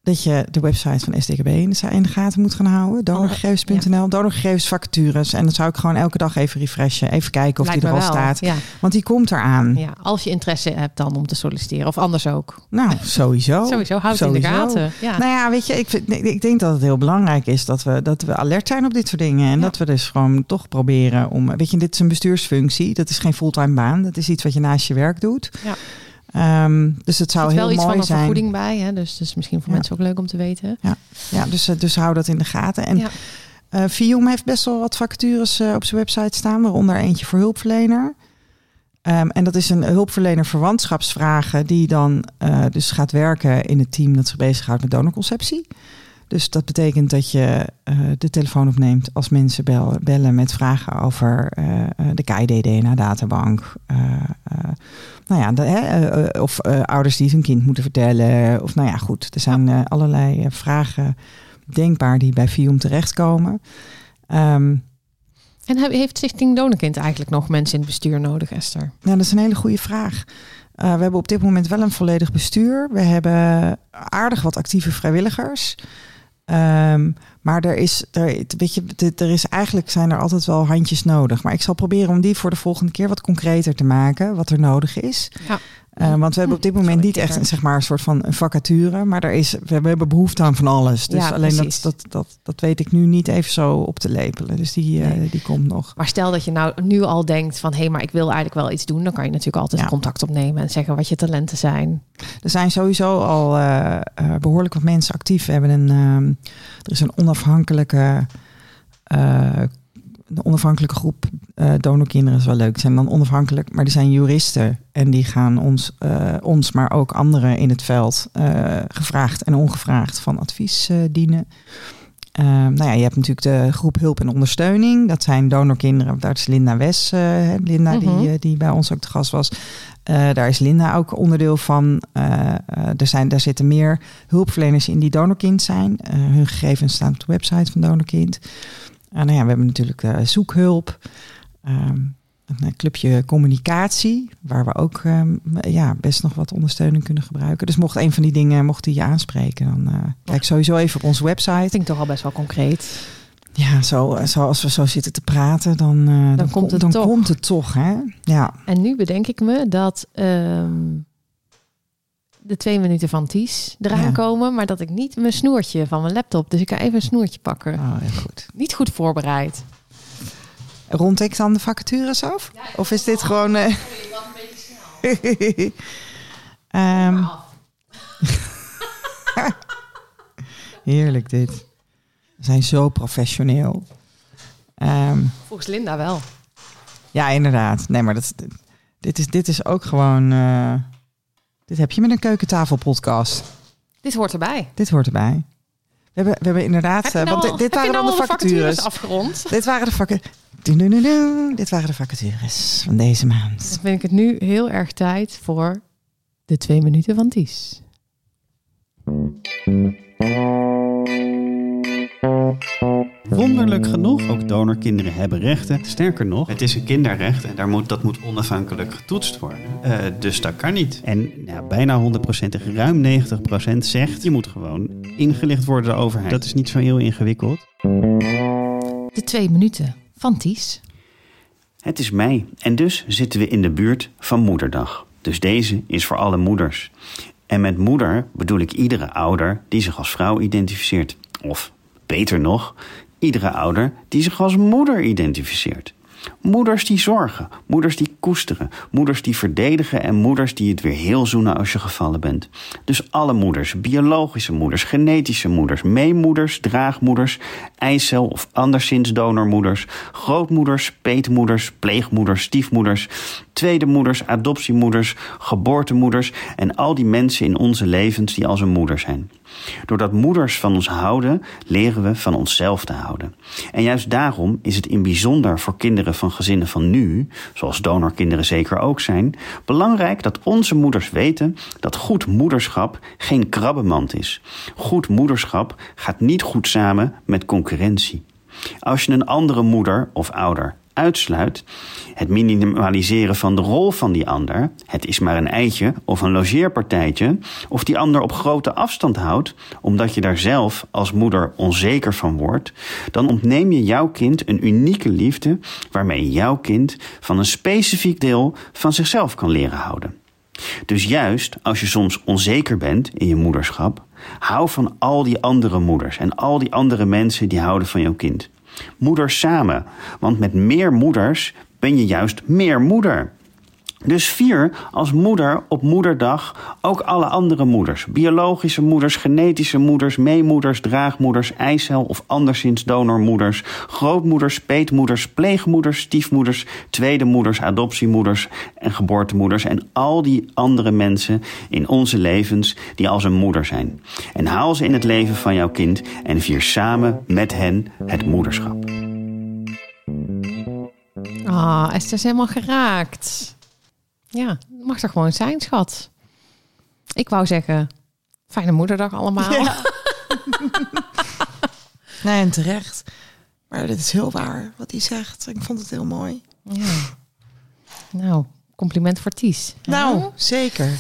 dat je de website van SDKB in de, gaten moet gaan houden. Donorgegevens.nl, donorgegevensvacatures. En dan zou ik gewoon elke dag even refreshen. Even kijken of Lijkt die er al staat. Ja. Want die komt eraan. Ja, als je interesse hebt dan om te solliciteren. Of anders ook. Nou, sowieso. sowieso, houd het in de gaten. Ja. Nou ja, weet je, ik, vind, ik denk dat het heel belangrijk is dat we, dat we alert zijn op dit soort dingen. En dat we dus gewoon toch proberen om... Weet je, dit is een bestuursfunctie. Dat is geen fulltime baan. Dat is iets wat je naast je werk doet. Ja. Um, dus het zou heel mooi zijn. Er wel iets van een vergoeding bij, hè? Dus, dus misschien voor mensen ook leuk om te weten. Ja, ja dus, eh, dus hou dat in de gaten. En ja. uh, Vium heeft best wel wat vacatures uh, op zijn website staan, waaronder eentje voor hulpverlener. Um, en dat is een hulpverlener verwantschapsvragen die dan uh, dus gaat werken in het team dat zich bezighoudt met donorconceptie. Dus dat betekent dat je uh, de telefoon opneemt als mensen bellen, bellen met vragen over uh, de KID-DNA-databank. Uh, nou ja, de, hè, of ouders die hun kind moeten vertellen. Of nou ja, goed, er zijn allerlei vragen denkbaar die bij FIOM terechtkomen. Um, en heeft Stichting Donorkind eigenlijk nog mensen in het bestuur nodig, Esther? Ja, dat is een hele goede vraag. Uh, we hebben op dit moment wel een volledig bestuur. We hebben aardig wat actieve vrijwilligers. Um, maar er is, er, weet je, er is eigenlijk zijn er altijd wel handjes nodig. Maar ik zal proberen om die voor de volgende keer wat concreter te maken, wat er nodig is. Ja. Uh, want we hebben op dit moment niet echt een, zeg maar, een soort van vacature. Maar er is, we hebben behoefte aan van alles. Dus ja, alleen dat, dat, dat, dat weet ik nu niet even zo op te lepelen. Dus die, nee. uh, die komt nog. Maar stel dat je nou nu al denkt van... hé, hey, maar ik wil eigenlijk wel iets doen. Dan kan je natuurlijk altijd ja. contact opnemen en zeggen wat je talenten zijn. Er zijn sowieso al uh, behoorlijk wat mensen actief. We hebben een, er is een onafhankelijke een onafhankelijke groep uh, donorkinderen is wel leuk. Zijn dan onafhankelijk, maar die zijn juristen en die gaan ons, uh, ons maar ook anderen in het veld uh, gevraagd en ongevraagd van advies dienen. nou ja, je hebt natuurlijk de groep hulp en ondersteuning. Dat zijn donorkinderen. Daar is Linda Wes, Linda die, die bij ons ook te gast was. daar is Linda ook onderdeel van. er, zijn, daar zitten meer hulpverleners in die donorkind zijn. hun gegevens staan op de website van Donorkind. Uh, nou ja, we hebben natuurlijk uh, zoekhulp, um, een clubje communicatie, waar we ook um, ja, best nog wat ondersteuning kunnen gebruiken. Dus mocht een van die dingen, mocht die je aanspreken, dan uh, kijk sowieso even op onze website. Ik denk toch al best wel concreet. Ja, zo, zo als we zo zitten te praten, dan, dan, dan, komt, het dan toch. komt het toch. Hè? Ja. En nu bedenk ik me dat um, de twee minuten van Ties eraan ja. komen, maar dat ik niet mijn snoertje van mijn laptop. Dus ik ga even een snoertje pakken. Oh, ja, goed. Niet goed voorbereid. Rond ik dan de vacatures af? of is dit gewoon... Uh... um... Heerlijk dit. We zijn zo professioneel. Um... Volgens Linda wel. Ja, inderdaad. Nee, maar dat, dit, is, dit is ook gewoon... Uh... Dit heb je met een keukentafelpodcast. Dit hoort erbij. Dit hoort erbij. We hebben, we hebben inderdaad. Uh, want dit, dit waren dan de vacatures. afgerond. Dit waren de vacatures. Dit waren de vacatures van deze maand. Dan vind ik het nu heel erg tijd voor de twee minuten van Ties. Wonderlijk genoeg, ook donorkinderen hebben rechten. Sterker nog, het is een kinderrecht en daar moet, dat moet onafhankelijk getoetst worden. Uh, dus dat kan niet. En ja, bijna 100%, ruim 90% zegt je moet gewoon ingelicht worden door de overheid. Dat is niet zo heel ingewikkeld. De twee minuten van Ties. Het is mei en dus zitten we in de buurt van Moederdag. Dus deze is voor alle moeders. En met moeder bedoel ik iedere ouder die zich als vrouw identificeert. Of beter nog, iedere ouder die zich als moeder identificeert. Moeders die zorgen, moeders die koesteren, moeders die verdedigen en moeders die het weer heel zoenen als je gevallen bent. Dus alle moeders, biologische moeders, genetische moeders, meemoeders, draagmoeders, eicel of anderszins donormoeders, grootmoeders, peetmoeders, pleegmoeders, stiefmoeders, tweede moeders, adoptiemoeders, geboortemoeders en al die mensen in onze levens die als een moeder zijn. Doordat moeders van ons houden, leren we van onszelf te houden. En juist daarom is het in bijzonder voor kinderen van gezinnen van nu, zoals donorkinderen zeker ook zijn, belangrijk dat onze moeders weten dat goed moederschap geen krabbenmand is. Goed moederschap gaat niet goed samen met concurrentie. Als je een andere moeder of ouder uitsluit, het minimaliseren van de rol van die ander, het is maar een eitje of een logeerpartijtje, of die ander op grote afstand houdt, omdat je daar zelf als moeder onzeker van wordt, dan ontneem je jouw kind een unieke liefde waarmee jouw kind van een specifiek deel van zichzelf kan leren houden. Dus juist als je soms onzeker bent in je moederschap, hou van al die andere moeders en al die andere mensen die houden van jouw kind. Moeders samen, want met meer moeders ben je juist meer moeder. Dus vier als moeder op moederdag ook alle andere moeders. Biologische moeders, genetische moeders, meemoeders, draagmoeders, eicel of anderszins donormoeders, grootmoeders, peetmoeders, pleegmoeders, stiefmoeders, tweede moeders, adoptiemoeders en geboortemoeders en al die andere mensen in onze levens die als een moeder zijn. En haal ze in het leven van jouw kind en vier samen met hen het moederschap. Ah, Esther is helemaal geraakt. Ja, mag er gewoon zijn, schat. Ik wou zeggen, fijne moederdag allemaal. Ja. nee, en terecht. Maar dit is heel waar wat hij zegt. Ik vond het heel mooi. Ja. Nou, compliment voor Ties. Nou, zeker.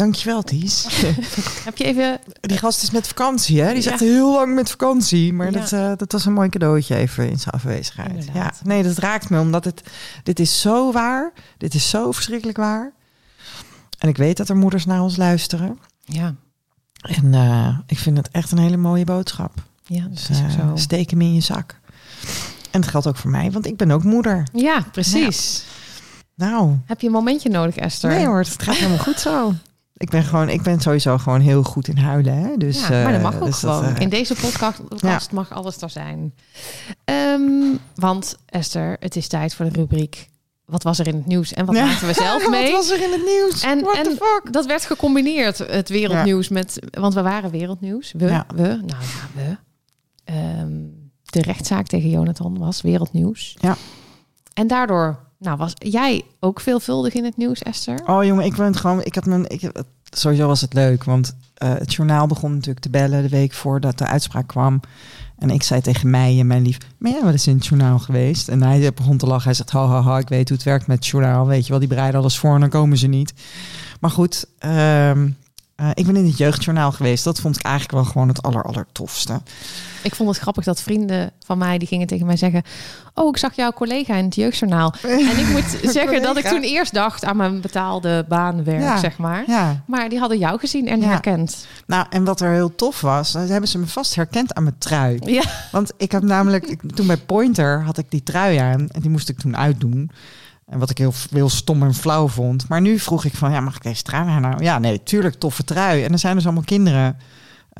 Dankjewel, Ties. Heb je even... Die gast is met vakantie, hè? Die zegt heel lang met vakantie. Maar dat, uh, dat was een mooi cadeautje even in zijn afwezigheid. Ja, nee, dat raakt me, omdat het... Dit is zo waar. Dit is zo verschrikkelijk waar. En ik weet dat er moeders naar ons luisteren. Ja. En uh, ik vind het echt een hele mooie boodschap. Ja, dat dus, is uh, zo. Steek hem in je zak. En het geldt ook voor mij, want ik ben ook moeder. Ja, precies. Nou. Heb je een momentje nodig, Esther? Nee hoor, het gaat helemaal goed zo. Ik ben, gewoon, ik ben sowieso gewoon heel goed in huilen. Hè? Dus, ja, maar dat mag eh, ook dus gewoon. Eh, in deze podcast mag alles er zijn. Um, want Esther, het is tijd voor de rubriek wat was er in het nieuws en wat ja. maakten we zelf mee? Wat was er in het nieuws? En, What en fuck? dat werd gecombineerd, het wereldnieuws met, want we waren wereldnieuws. We, ja. we, nou ja, we. Um, de rechtszaak tegen Jonathan was wereldnieuws. Ja. En daardoor nou, was jij ook veelvuldig in het nieuws, Esther? Oh jongen, ik ben gewoon. Ik had mijn. Ik, sowieso was het leuk, want uh, het journaal begon natuurlijk te bellen de week voordat de uitspraak kwam. En ik zei tegen mij en mijn lief, ben jij wel eens in het journaal geweest? En hij begon te lachen. Hij zegt, ha, ha, ha, ik weet hoe het werkt met het journaal. Weet je wel, die bereiden alles voor en dan komen ze niet. Maar goed, um, Uh, ik ben in het jeugdjournaal geweest. Dat vond ik eigenlijk wel gewoon het aller, allertofste. Ik vond het grappig dat vrienden van mij die gingen tegen mij zeggen: "Oh, ik zag jouw collega in het jeugdjournaal." en ik moet zeggen dat ik toen eerst dacht aan mijn betaalde baanwerk, ja, zeg maar. Ja. Maar die hadden jou gezien en herkend. Nou, en wat er heel tof was, hebben ze me vast herkend aan mijn trui. Ja. Want ik heb namelijk ik, toen bij Pointer had ik die trui aan en die moest ik toen uitdoen. En wat ik heel, heel stom en flauw vond. Maar nu vroeg ik van, ja, mag ik deze trui nou? Ja, nee, tuurlijk, toffe trui. En er zijn dus allemaal kinderen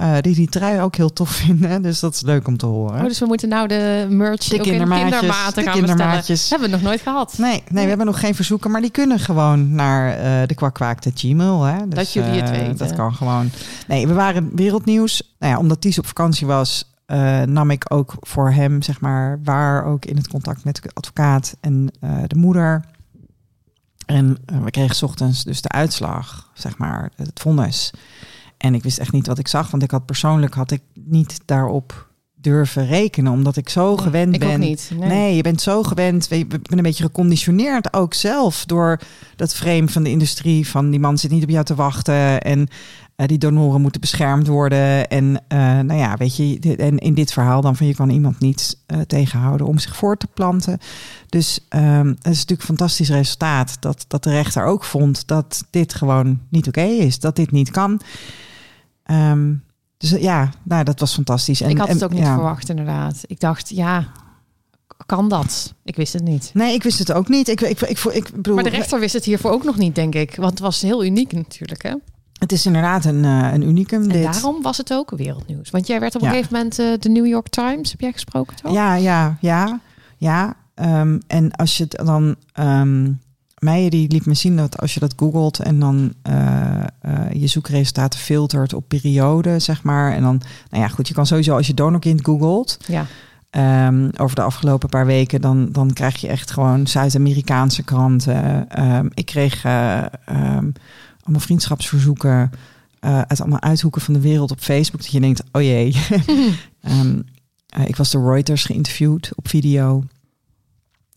uh, die die trui ook heel tof vinden. Dus dat is leuk om te horen. Oh, dus we moeten nou de merch de ook kindermaatjes, in kindermaten gaan kindermaatjes. Hebben we nog nooit gehad. Nee, nee, we hebben nog geen verzoeken. Maar die kunnen gewoon naar uh, de kwakkwaakte Gmail. Hè? Dus, dat jullie het uh, weten. Dat kan gewoon. Nee, we waren wereldnieuws. Nou ja, omdat Ties op vakantie was... Uh, nam ik ook voor hem, zeg maar, waar ook in het contact met de advocaat en uh, de moeder. En uh, we kregen ochtends dus de uitslag, zeg maar, het vonnis. En ik wist echt niet wat ik zag, want ik had persoonlijk had ik niet daarop durven rekenen, omdat ik zo nee, gewend ik ben. Ook niet. Nee. nee. je bent zo gewend. Ik ben een beetje geconditioneerd ook zelf door dat frame van de industrie. Van die man zit niet op jou te wachten en uh, die donoren moeten beschermd worden. En uh, nou ja, weet je, en in dit verhaal dan van je kan iemand niet uh, tegenhouden om zich voor te planten. Dus um, het is natuurlijk een fantastisch resultaat dat, dat de rechter ook vond dat dit gewoon niet oké okay is, dat dit niet kan. Um, dus ja, nou, dat was fantastisch. En, ik had het ook niet ja. verwacht, inderdaad. Ik dacht, ja, kan dat? Ik wist het niet. Nee, ik wist het ook niet. Ik, ik, ik, ik, bedoel, maar de rechter wist het hiervoor ook nog niet, denk ik. Want het was heel uniek natuurlijk, hè? Het is inderdaad een, uh, een unicum. En dit. daarom was het ook wereldnieuws. Want jij werd op een ja. gegeven moment uh, de New York Times, heb jij gesproken toch? Ja, ja, ja, ja. Um, en als je het dan... Um, Meijer die liet me zien dat als je dat googelt en dan uh, uh, je zoekresultaten filtert op periode, zeg maar. En dan, nou ja, goed, je kan sowieso als je donorkind googelt. Ja. Um, over de afgelopen paar weken, dan, dan krijg je echt gewoon Zuid-Amerikaanse kranten. Um, ik kreeg uh, um, allemaal vriendschapsverzoeken uit allemaal uithoeken van de wereld op Facebook. Dat je denkt, oh jee. ik was door Reuters geïnterviewd op video.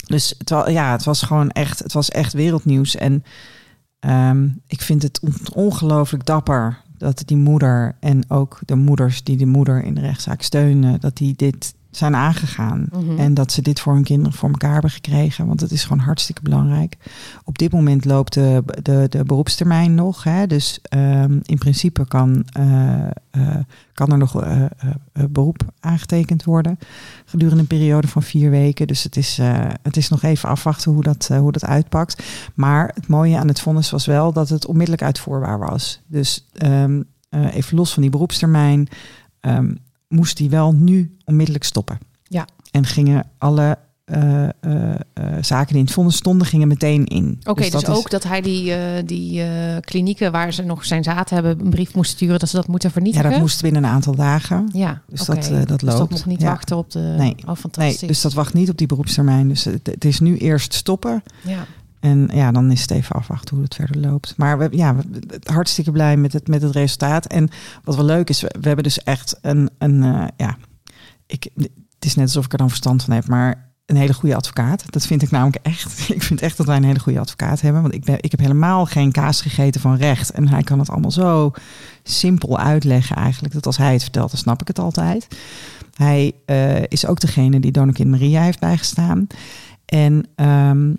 Dus het was, ja, het was gewoon echt, het was echt wereldnieuws. En um, ik vind het ongelooflijk dapper dat die moeder en ook de moeders die de moeder in de rechtszaak steunen, dat die dit zijn aangegaan. Mm -hmm. En dat ze dit voor hun kinderen voor elkaar hebben gekregen. Want het is gewoon hartstikke belangrijk. Op dit moment loopt de, de, de beroepstermijn nog. Hè? Dus um, in principe kan, uh, uh, kan er nog uh, beroep aangetekend worden. Gedurende een periode van vier weken. Dus het is, het is nog even afwachten hoe dat, hoe dat uitpakt. Maar het mooie aan het vonnis was wel dat het onmiddellijk uitvoerbaar was. Dus um, even los van die beroepstermijn. Um, moest hij wel nu onmiddellijk stoppen. Ja. En gingen alle uh, zaken die in het vonnis stonden, gingen meteen in. Oké, okay, dus, dus ook is... dat hij die, die klinieken waar ze nog zijn zaten hebben, een brief moest sturen dat ze dat moeten vernietigen? Ja, dat moest binnen een aantal dagen. Ja, dus okay. dat, dat loopt. Dus dat moet niet ja. wachten op de... Nee. Oh, fantastisch. Nee, dus dat wacht niet op die beroepstermijn. Dus het, het is nu eerst stoppen. Ja. En ja, dan is het even afwachten hoe het verder loopt. Maar we, ja, hartstikke blij met het, met het resultaat. En wat wel leuk is, we, hebben dus echt een, een uh, ja, ik, het is net alsof ik er dan verstand van heb, maar een hele goede advocaat. Dat vind ik namelijk echt. Ik vind echt dat wij een hele goede advocaat hebben. Want ik, ben, ik heb helemaal geen kaas gegeten van recht. En hij kan het allemaal zo simpel uitleggen eigenlijk. Dat als hij het vertelt, dan snap ik het altijd. Hij uh, is ook degene die Donokin Maria heeft bijgestaan. En um,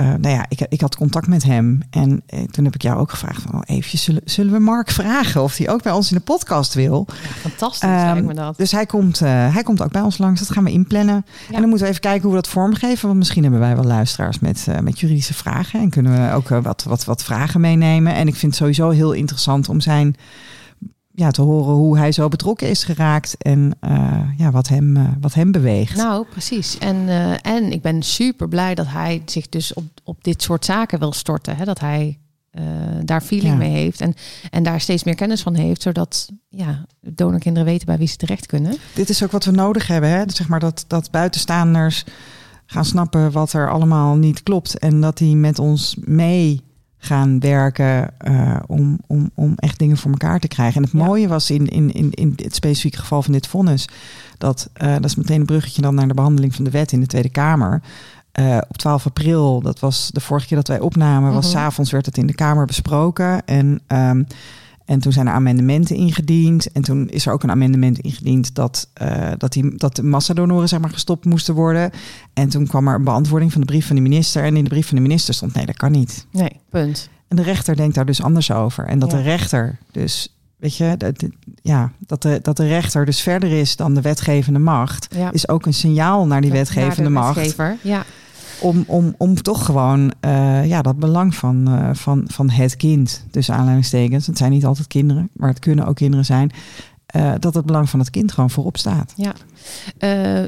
uh, nou ja, ik, ik had contact met hem. En eh, toen heb ik jou ook gevraagd van, oh, eventjes, zullen, zullen we Mark vragen of hij ook bij ons in de podcast wil? Ja, fantastisch, um, lijkt me dat. Dus hij komt, uh, hij komt ook bij ons langs. Dat gaan we inplannen. Ja. En dan moeten we even kijken hoe we dat vormgeven. Want misschien hebben wij wel luisteraars met, uh, met juridische vragen. En kunnen we ook wat, wat, wat vragen meenemen. En ik vind het sowieso heel interessant om zijn ja, te horen hoe hij zo betrokken is geraakt en uh, ja, wat, hem, uh, wat hem beweegt. Nou, precies. En, uh, en ik ben super blij dat hij zich dus op, op dit soort zaken wil storten. Hè? Dat hij daar feeling ja. mee heeft en, en daar steeds meer kennis van heeft, zodat ja, donorkinderen weten bij wie ze terecht kunnen. Dit is ook wat we nodig hebben. Hè? Zeg maar dat, dat buitenstaanders gaan snappen wat er allemaal niet klopt en dat die met ons mee gaan werken uh, om, om, om echt dingen voor elkaar te krijgen. En het ja. mooie was in, in, in, in het specifieke geval van dit vonnis, dat, uh, dat is meteen een bruggetje dan naar de behandeling van de wet in de Tweede Kamer. Uh, op 12 april, dat was de vorige keer dat wij opnamen, was mm -hmm. s'avonds werd het in de Kamer besproken. En, um, En toen zijn er amendementen ingediend. En toen is er ook een amendement ingediend dat, uh, dat, die, dat de massadonoren zeg maar, gestopt moesten worden. En toen kwam er een beantwoording van de brief van de minister. En in de brief van de minister stond: nee, dat kan niet. Nee, punt. En de rechter denkt daar dus anders over. En dat de rechter dus, weet je, dat, ja, dat, de, dat de rechter dus verder is dan de wetgevende macht, is ook een signaal naar die wetgevende macht. Ja. Om, om, om toch gewoon uh, ja, dat belang van, uh, van, van het kind, dus aanleidingstekens, het zijn niet altijd kinderen, maar het kunnen ook kinderen zijn, uh, dat het belang van het kind gewoon voorop staat. Ja,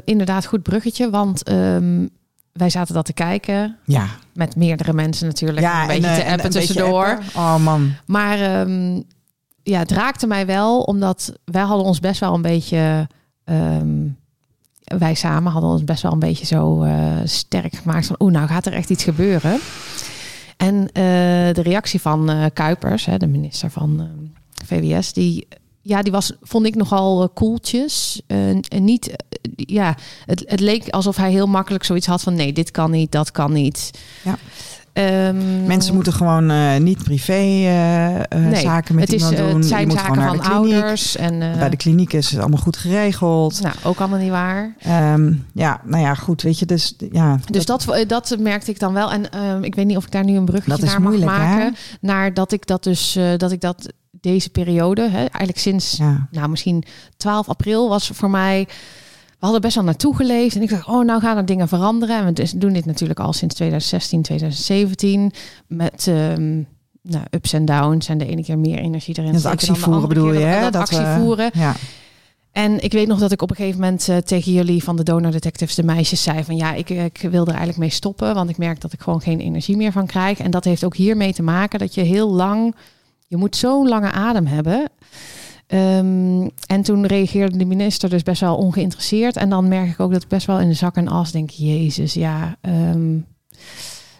inderdaad, goed bruggetje, want um, wij zaten dat te kijken. Ja. Met meerdere mensen natuurlijk. Ja, een beetje en, te appen en, tussendoor. Oh man. Maar um, ja, het raakte mij wel, omdat wij hadden ons best wel een beetje... Um, wij samen hadden ons best wel een beetje zo uh, sterk gemaakt van... oeh, nou gaat er echt iets gebeuren. En uh, de reactie van uh, Kuipers, hè, de minister van VWS... die ja, die was, vond ik nogal koeltjes. En niet, ja, het, het leek alsof hij heel makkelijk zoiets had van nee, dit kan niet, dat kan niet. Ja. Um, Mensen moeten gewoon niet privé nee, zaken met het is, iemand doen. Het zijn zaken van ouders. En, Bij de kliniek is het allemaal goed geregeld. Nou, ook allemaal niet waar. Um, ja, nou ja, goed, weet je, dus ja. Dus dat, dat, dat merkte ik dan wel. En um, ik weet niet of ik daar nu een bruggetje naar mag maken. Hè? Naar dat ik dat dus, dat ik dat deze periode, hè, eigenlijk sinds, ja. nou misschien 12 april was voor mij. We hadden best wel naartoe geleefd en ik dacht, oh, nou gaan er dingen veranderen. En we doen dit natuurlijk al sinds 2016, 2017 met um, nou, ups en downs en de ene keer meer energie erin. Dat actievoeren bedoel je, hè? Dat, dat, actie voeren. Ja. En ik weet nog dat ik op een gegeven moment uh, tegen jullie van de Donor Detectives, de meisjes, zei van ja, ik, ik wil er eigenlijk mee stoppen, want ik merk dat ik gewoon geen energie meer van krijg. En dat heeft ook hiermee te maken dat je heel lang je moet zo'n lange adem hebben. Um, en toen reageerde de minister dus best wel ongeïnteresseerd. En dan merk ik ook dat ik best wel in de zak en as denk, Jezus, ja. Um,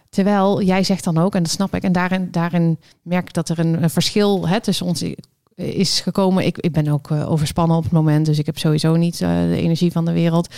terwijl jij zegt dan ook, en dat snap ik, en daarin, daarin merk ik dat er een, verschil hè, tussen ons is gekomen. Ik, ik ben ook uh, overspannen op het moment, dus ik heb sowieso niet uh, de energie van de wereld.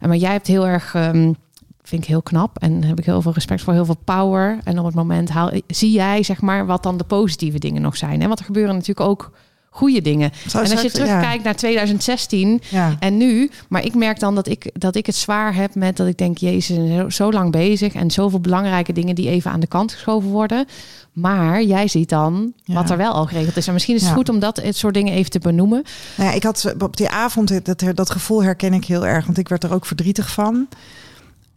Maar jij hebt heel erg um, vind ik heel knap en heb ik heel veel respect voor, heel veel power. En op het moment zie jij zeg maar wat dan de positieve dingen nog zijn. Hè? Want er gebeuren natuurlijk ook goede dingen. en als je terugkijkt naar 2016 ja. en nu, maar ik merk dan dat ik, dat ik het zwaar heb met dat ik denk, Jezus, zo, zo lang bezig en zoveel belangrijke dingen die even aan de kant geschoven worden. Maar jij ziet dan ja. wat er wel al geregeld is. En misschien is het goed om dat het soort dingen even te benoemen. Nou ja, ik had op die avond dat, dat gevoel herken ik heel erg, want ik werd er ook verdrietig van.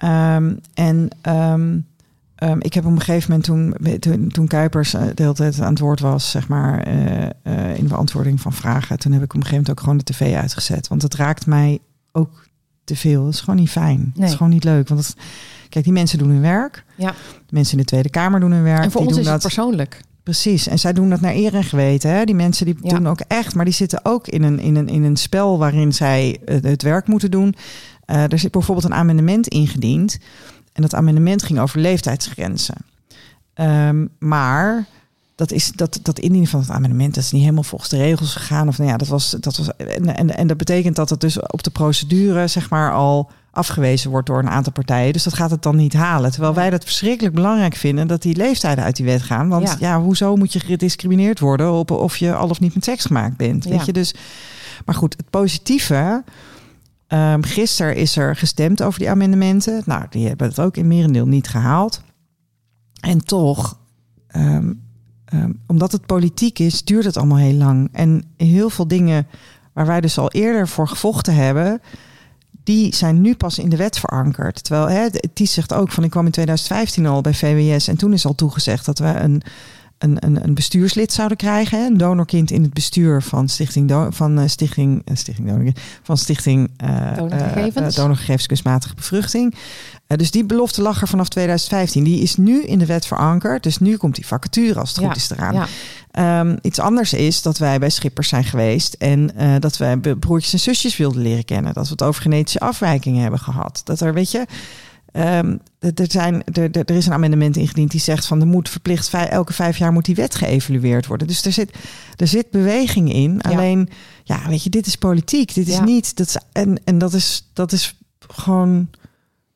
Um, en um, um, ik heb op een gegeven moment toen, toen, toen Kuipers uh, de hele tijd aan het woord was, zeg maar, uh, uh, in beantwoording van vragen, toen heb ik op een gegeven moment ook gewoon de tv uitgezet. Want het raakt mij ook te veel. Het is gewoon niet fijn. Nee. Het is gewoon niet leuk. Want het, kijk, die mensen doen hun werk. Ja. De mensen in de Tweede Kamer doen hun werk. En voor die ons doen is dat, het persoonlijk. Precies. En zij doen dat naar eer en geweten. Hè? Die mensen die ja. doen ook echt, maar die zitten ook in een, in een, in een spel waarin zij het werk moeten doen. Uh, er zit bijvoorbeeld een amendement ingediend. En dat amendement ging over leeftijdsgrenzen. Um, maar dat, is, dat, dat indienen van het amendement dat is niet helemaal volgens de regels gegaan. Of nou ja, dat was, dat was, en, en, en dat betekent dat het dus op de procedure zeg maar al afgewezen wordt door een aantal partijen. Dus dat gaat het dan niet halen. Terwijl wij dat verschrikkelijk belangrijk vinden dat die leeftijden uit die wet gaan. Want ja, ja hoezo moet je gediscrimineerd worden op of je al of niet met seks gemaakt bent? Weet je dus. Maar goed, het positieve Um, gisteren is er gestemd over die amendementen. Nou, die hebben het ook in merendeel niet gehaald. En toch, um, um, omdat het politiek is, duurt het allemaal heel lang. En heel veel dingen waar wij dus al eerder voor gevochten hebben, die zijn nu pas in de wet verankerd. Terwijl hè, Ties zegt ook van ik kwam in 2015 al bij VWS en toen is al toegezegd dat we een een, een, een bestuurslid zouden krijgen. Een donorkind in het bestuur van Stichting, Do van, uh, Stichting, uh, Stichting, Donor, van Stichting uh, Donorgegevens. Donorgegevens Kunstmatige Bevruchting. dus die belofte lag er vanaf 2015. Die is nu in de wet verankerd. Dus nu komt die vacature als het ja, goed is eraan. Ja. Um, iets anders is dat wij bij Schippers zijn geweest en dat wij broertjes en zusjes wilden leren kennen. Dat we het over genetische afwijkingen hebben gehad. Dat er, weet je, Um, er, zijn, er, er is een amendement ingediend die zegt van er moet verplicht elke vijf jaar moet die wet geëvalueerd worden. Dus er zit, er zit beweging in. Ja. Alleen, ja, weet je, dit is politiek. Dit is ja. niet. Dat is, en, en dat is, dat is gewoon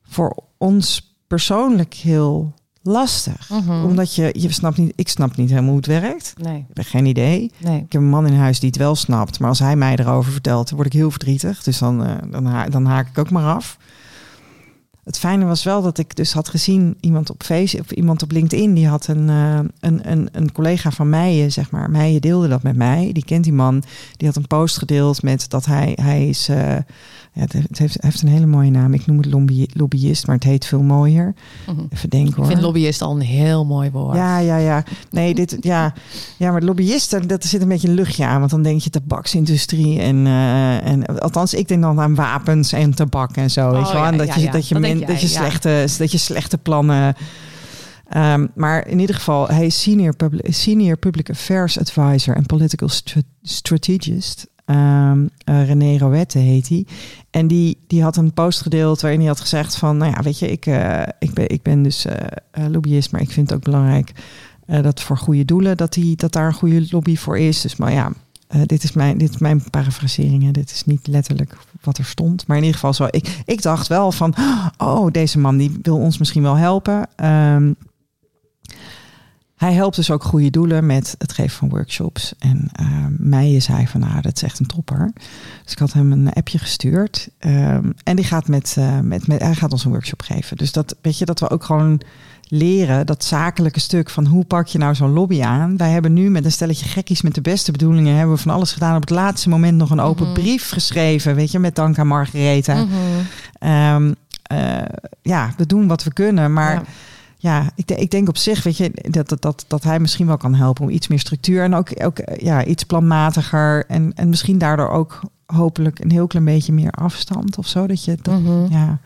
voor ons persoonlijk heel lastig. Mhm. Omdat je, je snapt niet, ik snap niet helemaal hoe het werkt. Nee, Ik heb geen idee. nee. Ik heb een man in huis die het wel snapt. Maar als hij mij erover vertelt, dan word ik heel verdrietig. Dus dan, eh, dan, ha- dan haak ik ook maar af. Het fijne was wel dat ik dus had gezien iemand op Facebook of iemand op LinkedIn. Die had een, eh, een, een, een collega van mij, zeg maar. Meijen deelde dat met mij. Die kent die man. Die had een post gedeeld met dat hij, hij is. eh, ja, het heeft, het heeft, een hele mooie naam. Ik noem het lobby, lobbyist, maar het heet veel mooier. Mhm. Even denken Ik hoor. vind lobbyist al een heel mooi woord. Ja, ja, ja. Nee, dit, ja, ja, maar lobbyisten, dat zit een beetje een luchtje aan. Want dan denk je tabaksindustrie en, eh, en althans, ik denk dan aan wapens en tabak en zo. weet je wel? ja, En dat ja, je, ja. dat je, Dat men- denk dat je slechte, dat je slechte plannen. Ehm, maar in ieder geval, hij is senior, public, senior public affairs advisor en political stra- strategist. Ehm, eh, René Roette heet hij. En die, die had een post gedeeld waarin hij had gezegd van... nou ja, weet je, ik, eh, ik, ben, ik ben dus eh, lobbyist... maar ik vind het ook belangrijk dat voor goede doelen... Dat, die, dat daar een goede lobby voor is. Dus maar ja, dit, is mijn, dit is mijn parafrasering. Dit is niet letterlijk wat er stond. Maar in ieder geval zo. Ik, ik dacht wel van... oh, deze man die wil ons misschien wel helpen... Ehm, hij helpt dus ook goede doelen met het geven van workshops. En uh, mij is hij van, nou, dat is echt een topper. Dus ik had hem een appje gestuurd. Um, en die gaat met, uh, met, met, hij gaat ons een workshop geven. Dus dat, weet je, dat we ook gewoon leren, dat zakelijke stuk van hoe pak je nou zo'n lobby aan. Wij hebben nu met een stelletje gekkies met de beste bedoelingen, hebben we van alles gedaan. Op het laatste moment nog een open mm -hmm. brief geschreven, weet je, met dank aan Margaretha. Mm -hmm. um, uh, ja, we doen wat we kunnen, maar... Ja ja, ik, ik, denk op zich, weet je, dat, dat, dat, dat hij misschien wel kan helpen om iets meer structuur en ook, ook ja, iets planmatiger en, en misschien daardoor ook hopelijk een heel klein beetje meer afstand of zo. Dat je dat, mm -hmm. ja.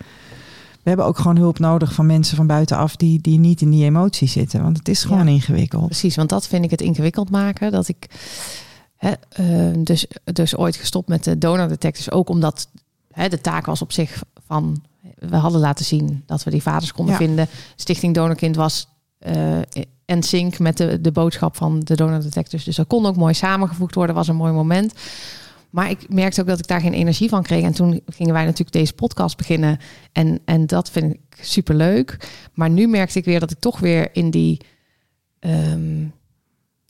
We hebben ook gewoon hulp nodig van mensen van buitenaf die, die niet in die emotie zitten, want het is gewoon ja, ingewikkeld. Precies, want dat vind ik het ingewikkeld maken. Dat ik hè, uh, dus, dus ooit gestopt met de donor detectors, ook omdat hè, de taak was op zich van we hadden laten zien dat we die vaders konden ja. vinden. Stichting Donorkind was en sync met de, de boodschap van de donor detectors. Dus dat kon ook mooi samengevoegd worden, was een mooi moment. Maar ik merkte ook dat ik daar geen energie van kreeg. En toen gingen wij natuurlijk deze podcast beginnen. En, en dat vind ik superleuk. Maar nu merkte ik weer dat ik toch weer in die... Um,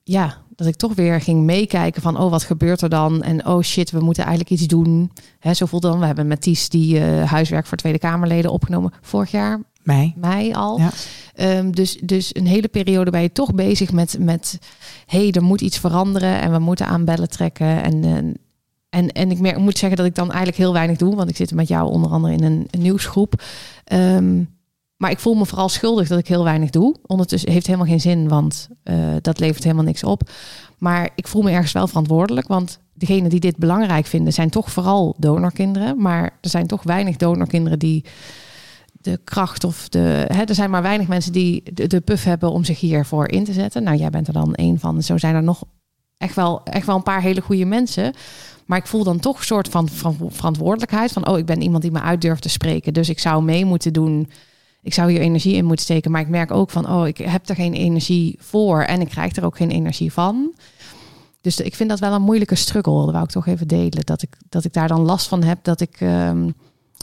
ja, dat ik toch weer ging meekijken van, oh, wat gebeurt er dan? En oh shit, we moeten eigenlijk iets doen. Hè, zo voelde dan. We hebben met Ties die uh, huiswerk voor Tweede Kamerleden opgenomen vorig jaar. Mei. Mei al. Ja. Um, dus, dus een hele periode ben je toch bezig met, met hey, er moet iets veranderen en we moeten aan bellen trekken. En, en, en, en ik merk, moet zeggen dat ik dan eigenlijk heel weinig doe, want ik zit met jou onder andere in een, een nieuwsgroep. Um, maar ik voel me vooral schuldig dat ik heel weinig doe. Ondertussen heeft helemaal geen zin, want uh, dat levert helemaal niks op. Maar ik voel me ergens wel verantwoordelijk, want degenen die dit belangrijk vinden zijn toch vooral donorkinderen. Maar er zijn toch weinig donorkinderen die de kracht of de. Hè, er zijn maar weinig mensen die de, de puff hebben om zich hiervoor in te zetten. Nou, jij bent er dan een van. Zo zijn er nog echt wel, echt wel een paar hele goede mensen. Maar ik voel dan toch een soort van, van verantwoordelijkheid. Van, oh, ik ben iemand die me uit durft te spreken. Dus ik zou mee moeten doen ik zou hier energie in moeten steken. Maar ik merk ook van, oh, ik heb er geen energie voor en ik krijg er ook geen energie van. Dus ik vind dat wel een moeilijke struggle. Dat wou ik toch even delen. Dat ik, dat ik daar dan last van heb. Dat ik, um,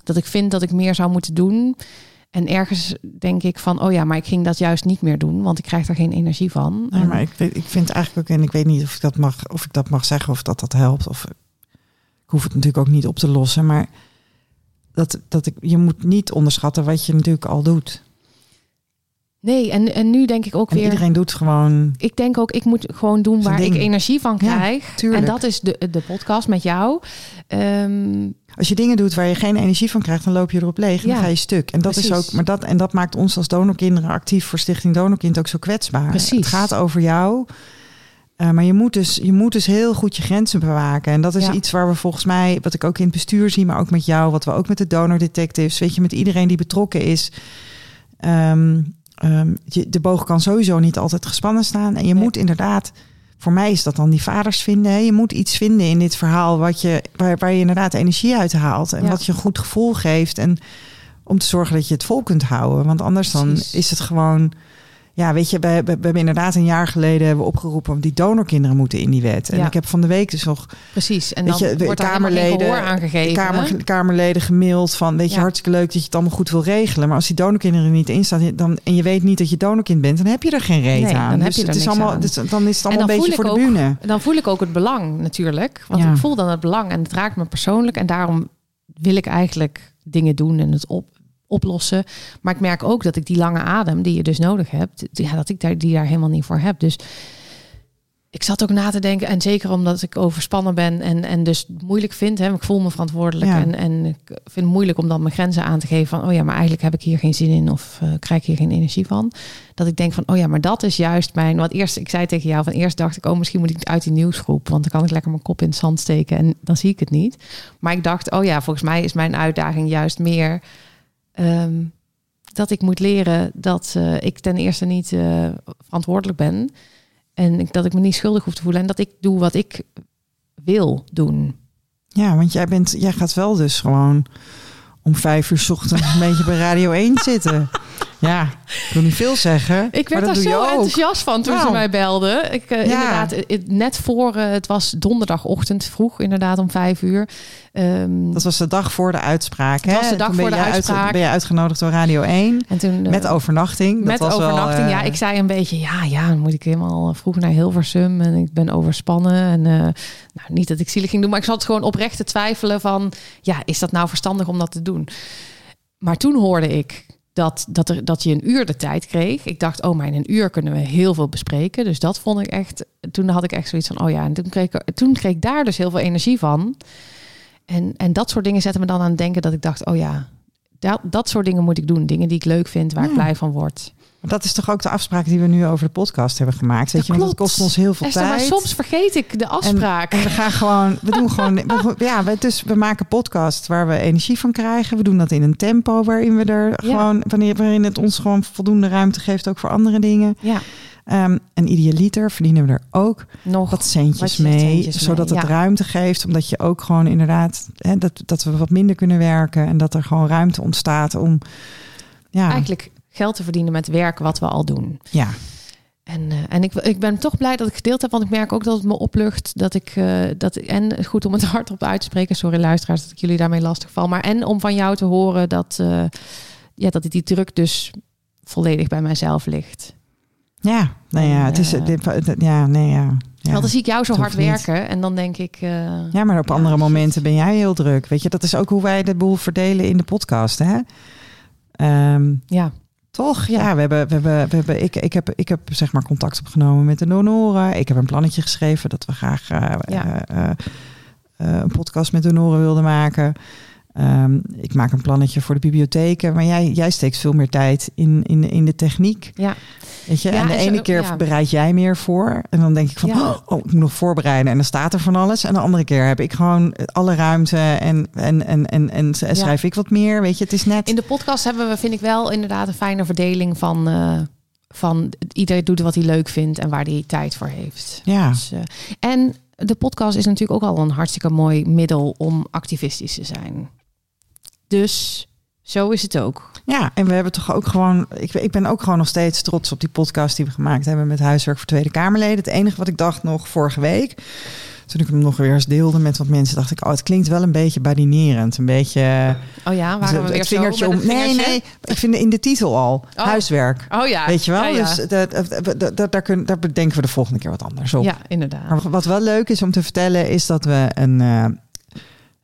dat ik vind dat ik meer zou moeten doen. En ergens denk ik van, oh ja, maar ik ging dat juist niet meer doen, want ik krijg er geen energie van. Nee, maar ik, weet, ik vind eigenlijk ook, en ik weet niet of ik dat mag, of ik dat mag zeggen of dat dat helpt. Of ik hoef het natuurlijk ook niet op te lossen, maar dat, dat ik, je moet niet onderschatten wat je natuurlijk al doet. Nee, en, en nu denk ik ook en weer... iedereen doet gewoon... Ik denk ook, ik moet gewoon doen waar ding. ik energie van krijg. Ja, en dat is de, de podcast met jou. Um, als je dingen doet waar je geen energie van krijgt, dan loop je erop leeg en ja, dan ga je stuk. En dat precies. is ook, maar dat, en dat maakt ons als donorkinderen actief voor Stichting Donorkind ook zo kwetsbaar. Precies. Het gaat over jou. Uh, maar je moet, dus, je moet dus heel goed je grenzen bewaken. En dat is Ja. iets waar we volgens mij, wat ik ook in het bestuur zie, maar ook met jou, wat we ook met de donor detectives, weet je, met iedereen die betrokken is. Ehm, ehm, je, de boog kan sowieso niet altijd gespannen staan. En je Nee. moet inderdaad, voor mij is dat dan die vaders vinden. Hè? Je moet iets vinden in dit verhaal wat je, waar, waar je inderdaad energie uit haalt. En Ja. wat je een goed gevoel geeft. En om te zorgen dat je het vol kunt houden. Want anders dan is het gewoon ja, weet je, we, we, we hebben inderdaad een jaar geleden hebben we opgeroepen... die donorkinderen moeten in die wet. En Ja. ik heb van de week dus nog Precies. En dan je, de wordt kamerleden, gehoor aangegeven. kamer, kamerleden gemaild van... weet je, Ja. hartstikke leuk dat je het allemaal goed wil regelen... maar als die donorkinderen er niet in staan... Dan, en je weet niet dat je donorkind bent... dan heb je er geen reet Nee, aan. dan heb dus je het is allemaal, aan. dus dan is het allemaal een beetje voor de bühne. Dan voel ik ook het belang natuurlijk. Want Ja. ik voel dan het belang en het raakt me persoonlijk. En daarom wil ik eigenlijk dingen doen en het op, oplossen. Maar ik merk ook dat ik die lange adem die je dus nodig hebt... Ja, dat ik daar, die daar helemaal niet voor heb. Dus ik zat ook na te denken. En zeker omdat ik overspannen ben en, en dus moeilijk vind. Hè, ik voel me verantwoordelijk. Ja. En, en ik vind het moeilijk om dan mijn grenzen aan te geven. Van, oh ja, maar eigenlijk heb ik hier geen zin in. Of eh, krijg ik hier geen energie van. Dat ik denk van, oh ja, maar dat is juist mijn... Want eerst, ik zei tegen jou van eerst dacht ik... oh, misschien moet ik uit die nieuwsgroep. Want dan kan ik lekker mijn kop in het zand steken. En dan zie ik het niet. Maar ik dacht, oh ja, volgens mij is mijn uitdaging juist meer... ehm, dat ik moet leren dat eh, ik ten eerste niet eh, verantwoordelijk ben. En ik, dat ik me niet schuldig hoef te voelen. En dat ik doe wat ik wil doen. Ja, want jij, bent, jij gaat wel dus gewoon om vijf uur 's ochtends een beetje bij Radio 1 zitten. Ja, ik wil niet veel zeggen. Ik werd dat daar zo enthousiast van toen ze mij belden. Ik, eh, Ja. Inderdaad, net voor, eh, het was donderdagochtend vroeg, inderdaad om vijf uur. Ehm, Dat was de dag voor de uitspraak. Hè? was de dag Toen voor de uit- uitspraak. ben je uitgenodigd door Radio 1 en toen, eh, met overnachting. Dat met was overnachting, ja. Ik zei een beetje, ja, ja, dan moet ik helemaal vroeg naar Hilversum. En ik ben overspannen. En nou, niet dat ik zielig ging doen, maar ik zat gewoon oprecht te twijfelen van... Ja, is dat nou verstandig om dat te doen? Maar toen hoorde ik dat, dat, er, dat je een uur de tijd kreeg. Ik dacht, oh, maar in een uur kunnen we heel veel bespreken. Dus dat vond ik echt... Toen had ik echt zoiets van, oh ja. En toen kreeg ik, toen kreeg ik daar dus heel veel energie van. En, en dat soort dingen zetten me dan aan het denken dat ik dacht, oh ja... Dat, dat soort dingen moet ik doen. Dingen die ik leuk vind, waar ik blij van word. Dat is toch ook de afspraak die we nu over de podcast hebben gemaakt. Weet Dat je, want klopt. kost ons heel veel Esther, tijd. maar soms vergeet ik de afspraak. En we gaan gewoon, we doen gewoon, we- ja, we, dus we maken podcast waar we energie van krijgen. We doen dat in een tempo waarin we er Ja. gewoon, wanneer, waarin het ons gewoon voldoende ruimte geeft, ook voor andere dingen. ja, Ehm en idealiter verdienen we er ook nog. wat centjes Wat mee, centjes zodat mee, het ruimte geeft, omdat je ook gewoon inderdaad, hè, dat, dat we wat minder kunnen werken en dat er gewoon ruimte ontstaat om, ja, Eigenlijk geld te verdienen met werk wat we al doen. ja, En, eh, en ik, ik ben toch blij dat ik gedeeld heb, want ik merk ook dat het me oplucht. Dat ik, eh, dat, en goed om het hardop uit te spreken. Sorry luisteraars dat ik jullie daarmee lastig val. Maar en om van jou te horen dat, eh, ja, dat die druk dus volledig bij mijzelf ligt. ja, nou ja, En, het is, dit, ja, nee, ja. ja. Want dan zie ik jou zo hard niet. werken en dan denk ik... Ja, maar op Ja, andere momenten ben jij heel druk. Weet je, dat is ook hoe wij de boel verdelen in de podcast, hè? Ehm, ja, toch? Ja, we hebben, we hebben, we hebben, ik, ik, heb, ik heb zeg maar contact opgenomen met de donoren. Ik heb een plannetje geschreven dat we graag Ja. eh, eh, eh, een podcast met donoren wilden maken. Ehm, ik maak een plannetje voor de bibliotheken. Maar jij, jij steekt veel meer tijd in, in, in de techniek. ja. Weet je? Ja, en de en zo- ene keer ja. bereid jij meer voor. En dan denk ik van, Ja. oh, ik moet nog voorbereiden. En dan staat er van alles. En de andere keer heb ik gewoon alle ruimte. En, en, en, en, en schrijf ik wat meer. Weet je, het is net... In de podcast hebben we, vind ik wel inderdaad een fijne verdeling van, eh, van iedereen doet wat hij leuk vindt en waar hij tijd voor heeft. Ja, Dus, eh, en de podcast is natuurlijk ook al een hartstikke mooi middel om activistisch te zijn. Dus zo is het ook. ja, en we hebben toch ook gewoon... Ik, ik ben ook gewoon nog steeds trots op die podcast die we gemaakt hebben... met Huiswerk voor Tweede Kamerleden. Het enige wat ik dacht nog vorige week... toen ik hem nog weer eens deelde met wat mensen... dacht ik, oh, het klinkt wel een beetje badinerend. Een beetje... Oh ja, waren we het vingertje zo om... Nee, nee, ik vind in de titel al. Oh. Huiswerk. Oh ja. Weet je wel? Ja, ja. Dus daar, kun, daar bedenken we de volgende keer wat anders op. ja inderdaad. Maar wat wel leuk is om te vertellen, is dat we een. eh,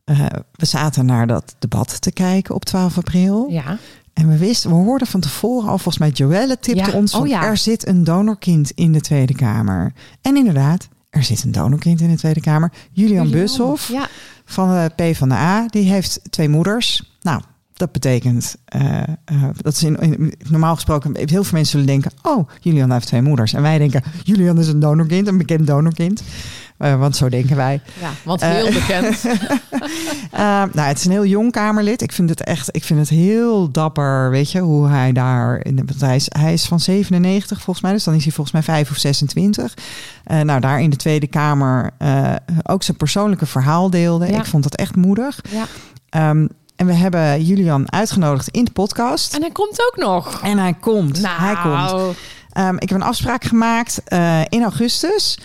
eh, we zaten naar dat debat te kijken op 12 april. Ja. En we wisten, we hoorden van tevoren al, volgens mij Joelle tipte Ja. ons van, Oh ja. er zit een donorkind in de Tweede Kamer. En inderdaad, er zit een donorkind in de Tweede Kamer. Julian Bushoff Ja. van de PvdA, die heeft twee moeders. Nou, dat betekent, eh, eh, dat is in, in- normaal gesproken, heel veel mensen zullen denken, oh, Julian heeft twee moeders. En wij denken, Julian is een donorkind, een bekend donorkind. Eh, want zo denken wij. ja, want heel Eh, bekend. Eh, nou, het is een heel jong Kamerlid. Ik vind het echt, ik vind het heel dapper, weet je, hoe hij daar. In de, want hij, is, hij is van 97 volgens mij, dus dan is hij volgens mij 5 of 26. Eh, nou, daar in de Tweede Kamer ook zijn persoonlijke verhaal deelde. Ja. Ik vond dat echt moedig. Ja. Ehm, en we hebben Julian uitgenodigd in de podcast. En hij komt ook nog. En hij komt. Nou, Hij komt. Ehm, ik heb een afspraak gemaakt uh, in augustus.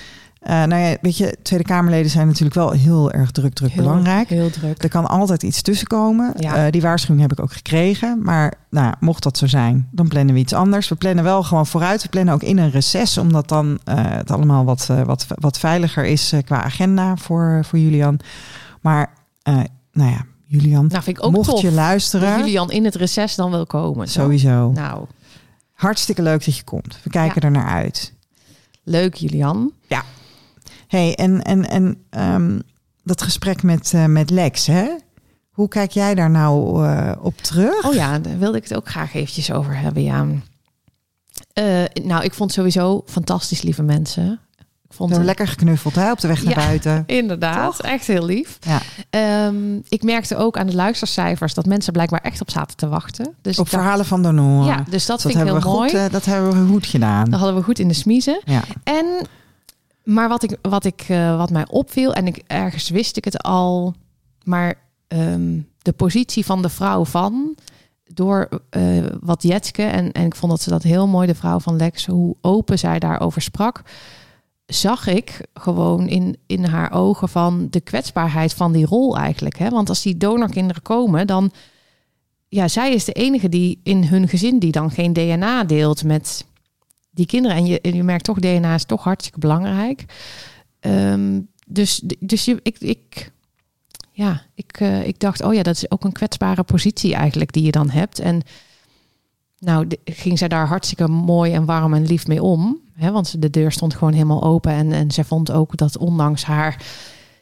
Uh, nou ja, weet je, Tweede Kamerleden zijn natuurlijk wel heel erg druk, druk Heel- belangrijk. Heel druk. Er kan altijd iets tussenkomen. Ja. Eh, die waarschuwing heb ik ook gekregen. Maar nou, mocht dat zo zijn, dan plannen we iets anders. We plannen wel gewoon vooruit. We plannen ook in een reces, omdat dan eh, het allemaal wat, eh, wat, wat veiliger is eh, qua agenda voor, voor Julian. Maar eh, nou ja, Julian, Nou, vind ik ook mocht tof je dat luisteren, Julian in het reces dan wil komen. sowieso. Nou, Hartstikke leuk dat je komt. We kijken Ja. er naar uit. leuk Julian. Hey, en, en, en ehm, dat gesprek met, eh, met Lex, hè? Hoe kijk jij daar nou eh, op terug? Oh ja, daar wilde ik het ook graag eventjes over hebben, ja. Eh, nou, ik vond sowieso fantastisch lieve mensen. Ik vond het- lekker geknuffeld hè, op de weg naar Ja. buiten. Inderdaad, Toch? echt heel lief. Ja. Ehm, ik merkte ook aan de luistercijfers dat mensen blijkbaar echt op zaten te wachten. Dus Op dacht- verhalen van donoren. Ja, dus dat, dat vind ik heel mooi. goed, dat hebben we goed gedaan. Dat hadden we goed in de smiezen. Ja. En, maar wat, ik, wat, ik, eh, wat mij opviel, en ik, ergens wist ik het al, maar ehm, de positie van de vrouw van, door eh, wat Jetske, en, en ik vond dat ze dat heel mooi, de vrouw van Lex, hoe open zij daarover sprak, zag ik gewoon in, in haar ogen van de kwetsbaarheid van die rol eigenlijk. Hè? Want als die donorkinderen komen, dan, ja, zij is de enige die in hun gezin die dan geen DNA deelt met die kinderen. En je, en je merkt toch, DNA is toch hartstikke belangrijk. Ehm, dus dus je, ik, ik, ja, ik, eh, ik dacht, oh ja, dat is ook een kwetsbare positie eigenlijk die je dan hebt. En nou, de- ging zij daar hartstikke mooi en warm en lief mee om. Hè, want de deur stond gewoon helemaal open. En, en zij vond ook dat ondanks haar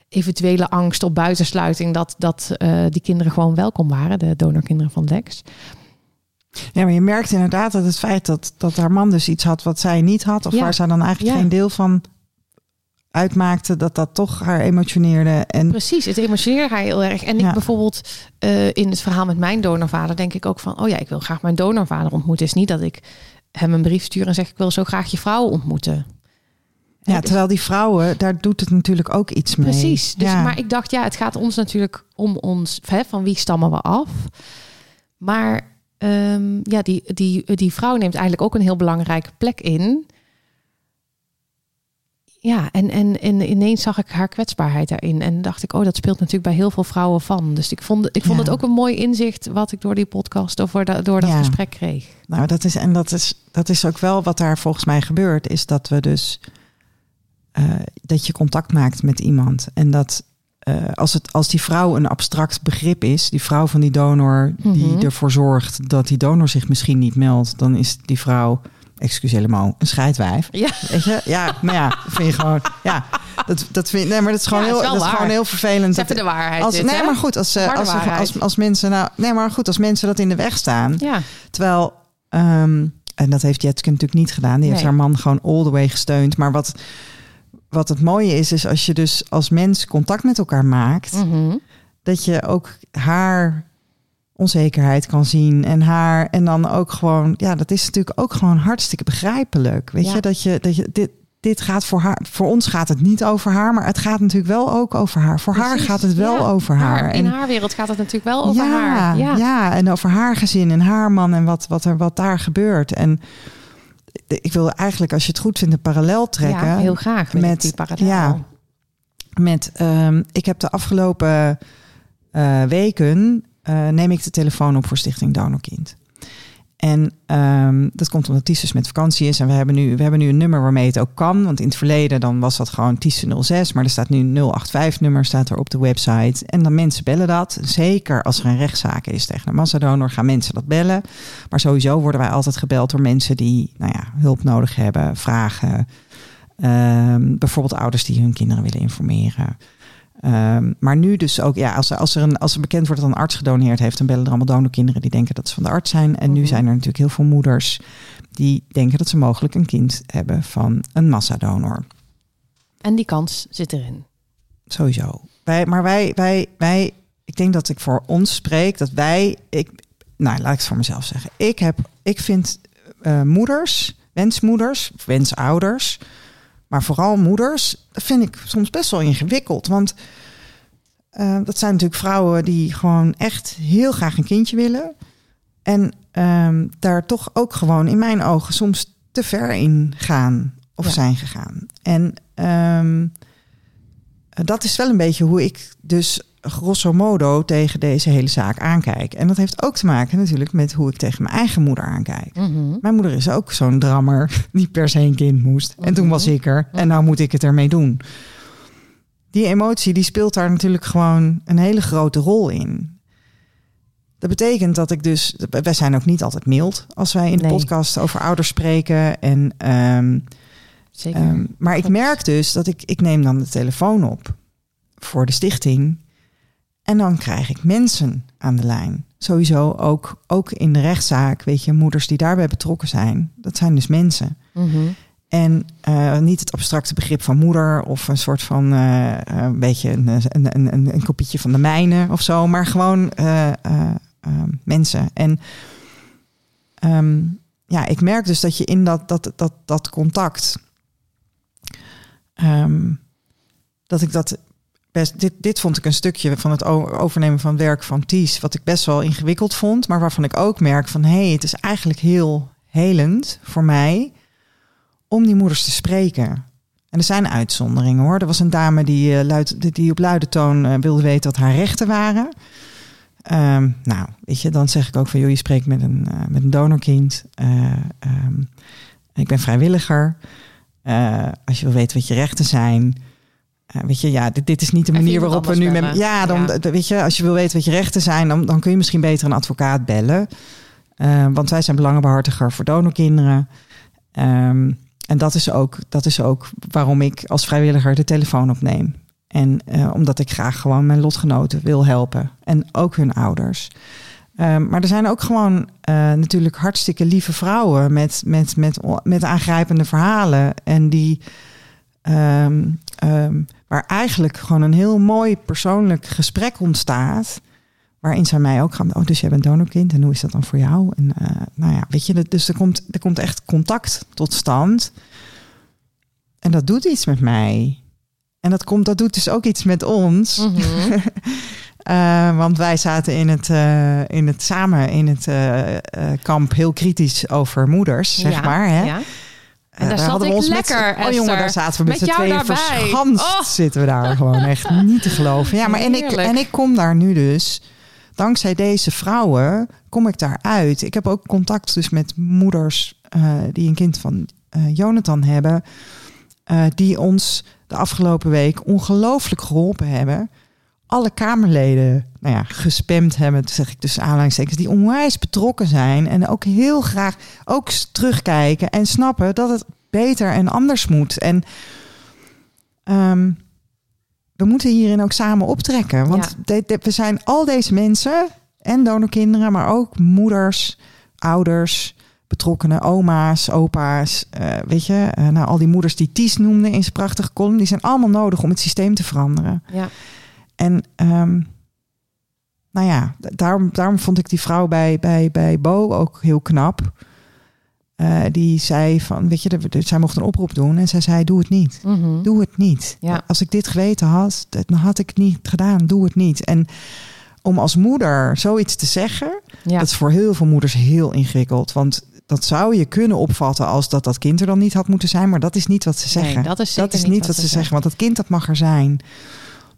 eventuele angst op buitensluiting... dat, dat eh, die kinderen gewoon welkom waren, de donorkinderen van Lex. Ja, maar je merkt inderdaad dat het feit dat, dat haar man dus iets had wat zij niet had, of Ja. waar zij dan eigenlijk Ja. geen deel van uitmaakte, dat dat toch haar emotioneerde. En Precies, het emotioneert haar heel erg. En Ja. ik bijvoorbeeld eh, in het verhaal met mijn donorvader denk ik ook van... oh ja, ik wil graag mijn donorvader ontmoeten. Het is niet dat ik hem een brief stuur en zeg... ik wil zo graag je vrouw ontmoeten. ja, dus- terwijl die vrouwen, daar doet het natuurlijk ook iets mee. Precies. Dus, ja. Maar ik dacht, ja, het gaat ons natuurlijk om ons... Hè, van wie stammen we af? Maar ehm, ja, die, die, die vrouw neemt eigenlijk ook een heel belangrijke plek in... Ja, en, en, en ineens zag ik haar kwetsbaarheid daarin. En dacht ik, oh, dat speelt natuurlijk bij heel veel vrouwen van. Dus ik vond, ik vond Ja. het ook een mooi inzicht wat ik door die podcast of door, dat- door dat Ja. gesprek kreeg. Nou, dat is, en dat is, dat is ook wel wat daar volgens mij gebeurt, is dat we dus eh, dat je contact maakt met iemand. En dat eh, als, het, als die vrouw een abstract begrip is, die vrouw van die donor, die Mhm. ervoor zorgt dat die donor zich misschien niet meldt, dan is die vrouw, excuus helemaal, een scheidwijf. Ja. Weet je? Ja, maar ja, vind je gewoon, ja, dat, dat vind nee, maar dat is gewoon, Ja, heel, dat is gewoon heel vervelend. Dat de waarheid. als, dit, nee, maar goed, als, als, als, als, als mensen nou, nee, maar goed, als mensen dat in de weg staan, Ja, Terwijl, ehm, en dat heeft Jetske natuurlijk niet gedaan. Die heeft haar man gewoon all the way gesteund. Maar wat, wat het mooie is, is als je dus als mens contact met elkaar maakt, Mhm. dat je ook haar onzekerheid kan zien en haar en dan ook gewoon, ja, dat is natuurlijk ook gewoon hartstikke begrijpelijk. Weet Ja. je dat je dat je dit dit gaat voor haar, voor ons gaat het niet over haar, maar het gaat natuurlijk wel ook over haar. Voor haar gaat het wel Ja, over haar. In En- haar wereld gaat het natuurlijk wel over ja, haar. Ja. ja, en over haar gezin en haar man en wat, wat, er, wat daar gebeurt. En ik wil eigenlijk, als je het goed vindt, een parallel trekken. Ja, heel graag met met- die parallel. ja. Met, ehm, ik heb de afgelopen eh, weken, eh, neem ik de telefoon op voor Stichting Donorkind. En ehm, dat komt omdat Ties dus met vakantie is. En we hebben, nu, we hebben nu een nummer waarmee het ook kan. Want in het verleden dan was dat gewoon Ties 06. Maar er staat nu een 085-nummer staat er op de website. En dan mensen bellen dat. Zeker als er een rechtszaak is tegen een massadonor gaan mensen dat bellen. Maar sowieso worden wij altijd gebeld door mensen die nou ja, hulp nodig hebben. Vragen. Ehm, bijvoorbeeld ouders die hun kinderen willen informeren. Ehm, maar nu dus ook, ja, als er, als, er een, als er bekend wordt dat een arts gedoneerd heeft, dan bellen er allemaal donorkinderen die denken dat ze van de arts zijn. En nu Mhm. zijn er natuurlijk heel veel moeders die denken dat ze mogelijk een kind hebben van een massadonor. En die kans zit erin. Sowieso. Wij, maar wij, wij, wij, ik denk dat ik voor ons spreek, dat wij, ik, nou laat ik het voor mezelf zeggen. Ik heb, ik vind eh, moeders, wensmoeders, wensouders, maar vooral moeders, vind ik soms best wel ingewikkeld. Want eh, dat zijn natuurlijk vrouwen die gewoon echt heel graag een kindje willen. En ehm, daar toch ook gewoon in mijn ogen soms te ver in gaan of Ja. zijn gegaan. En ehm, dat is wel een beetje hoe ik dus grosso modo tegen deze hele zaak aankijk. En dat heeft ook te maken natuurlijk met hoe ik tegen mijn eigen moeder aankijk. Mhm. Mijn moeder is ook zo'n drammer die per se een kind moest. En toen was ik er. En nou moet ik het ermee doen. Die emotie die speelt daar natuurlijk gewoon een hele grote rol in. Dat betekent dat ik dus... Wij zijn ook niet altijd mild als wij in de Nee. podcast over ouders spreken. En, ehm, Zeker. ehm, maar ik merk dus dat ik... Ik neem dan de telefoon op voor de stichting. En dan krijg ik mensen aan de lijn. Sowieso ook, ook in de rechtszaak, weet je, moeders die daarbij betrokken zijn. Dat zijn dus mensen. Mhm. En eh, niet het abstracte begrip van moeder of een soort van eh, eh, een beetje een, een, een, een, kopietje van de mijne of zo, maar gewoon mensen. En ehm, ja, ik merk dus dat je in dat, dat, dat, dat contact, ehm, dat ik dat best, dit, dit vond ik een stukje van het overnemen van werk van Ties, wat ik best wel ingewikkeld vond, maar waarvan ik ook merk van hé, hey, het is eigenlijk heel helend voor mij om die moeders te spreken. En er zijn uitzonderingen hoor. Er was een dame die, eh, luid, die op luide toon eh, wilde weten wat haar rechten waren. Ehm, nou, weet je, dan zeg ik ook van, joh, je spreekt met een, eh, met een donorkind. Eh, ehm, ik ben vrijwilliger. Eh, als je wil weten wat je rechten zijn. eh, weet je, ja, dit, dit is niet de manier waarop we nu met. Ja, dan Ja. weet je, als je wil weten wat je rechten zijn, dan, dan kun je misschien beter een advocaat bellen. Eh, want wij zijn belangenbehartiger voor donorkinderen. Ehm, en dat is, ook, dat is ook waarom ik als vrijwilliger de telefoon opneem. En omdat ik graag gewoon mijn lotgenoten wil helpen. En ook hun ouders. Ehm, maar er zijn ook gewoon eh, natuurlijk hartstikke lieve vrouwen met, met, met, met aangrijpende verhalen. En die ehm, ehm, waar eigenlijk gewoon een heel mooi persoonlijk gesprek ontstaat. Waarin zij mij ook gaan. Oh, dus jij bent donorkind. En hoe is dat dan voor jou? En eh, nou ja, weet je, dus er komt, er komt echt contact tot stand. En dat doet iets met mij. En dat, komt, dat doet dus ook iets met ons. Mhm. Eh, want wij zaten in het, eh, in het, samen in het eh, kamp heel kritisch over moeders, zeg Ja, maar. Hè? Ja. En daar zat ik lekker, Oh jongen, daar zaten we met, Met z'n tweeën daarbij. verschanst. Oh. Zitten we daar gewoon echt niet te geloven. Ja, maar en ik, en ik kom daar nu dus, dankzij deze vrouwen, kom ik daar uit. Ik heb ook contact dus met moeders die een kind van Jonathan hebben. die ons de afgelopen week ongelooflijk geholpen hebben. Alle Kamerleden nou ja, gespamd hebben, zeg ik tussen aanhalingstekens, die onwijs betrokken zijn en ook heel graag ook terugkijken en snappen dat het beter en anders moet. En ehm, we moeten hierin ook samen optrekken. Want de- de- we zijn al deze mensen en donorkinderen, maar ook moeders, ouders, betrokkenen, oma's, opa's. eh, weet je, eh, nou, al die moeders die Ties noemde in zijn prachtige column, die zijn allemaal nodig om het systeem te veranderen. Ja. En ehm, nou ja, da- daarom, daarom vond ik die vrouw bij, bij, bij Bo ook heel knap. Eh, die zei van, weet je, de, de- zij mocht een oproep doen en zij zei, doe het niet. Mhm. Doe het niet. Ja. Als ik dit geweten had, dan had ik het niet gedaan. Doe het niet. En om als moeder zoiets te zeggen, Ja. dat is voor heel veel moeders heel ingewikkeld. Want dat zou je kunnen opvatten als dat dat kind er dan niet had moeten zijn. Maar dat is niet wat ze Nee, zeggen. dat is niet, niet wat, ze ze zeggen. Want dat kind dat mag er zijn.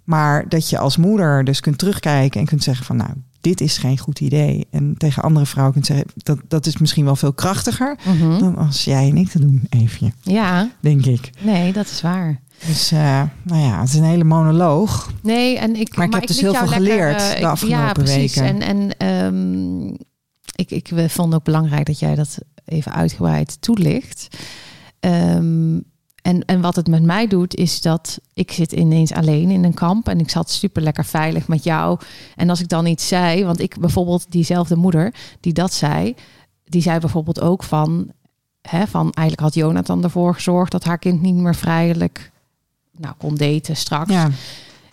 Maar dat je als moeder dus kunt terugkijken en kunt zeggen van nou, dit is geen goed idee. En tegen andere vrouwen kunt zeggen, dat, dat is misschien wel veel krachtiger Mhm. dan als jij en ik te doen, even, ja, denk ik. nee, dat is waar. Dus eh, nou ja, het is een hele monoloog. Nee, en ik, Maar ik heb ik dus heel veel lekker, geleerd eh, de ik- Ja, afgelopen precies. weken. En, en ehm, ik, ik eh, vond ook belangrijk dat jij dat even uitgebreid toelicht. Ehm, en, en wat het met mij doet, is dat ik zit ineens alleen in een kamp en ik zat super lekker veilig met jou. En als ik dan iets zei, want ik bijvoorbeeld diezelfde moeder die dat zei, die zei bijvoorbeeld ook van, hè, van eigenlijk had Jonathan ervoor gezorgd dat haar kind niet meer vrijelijk nou, kon daten straks. Ja,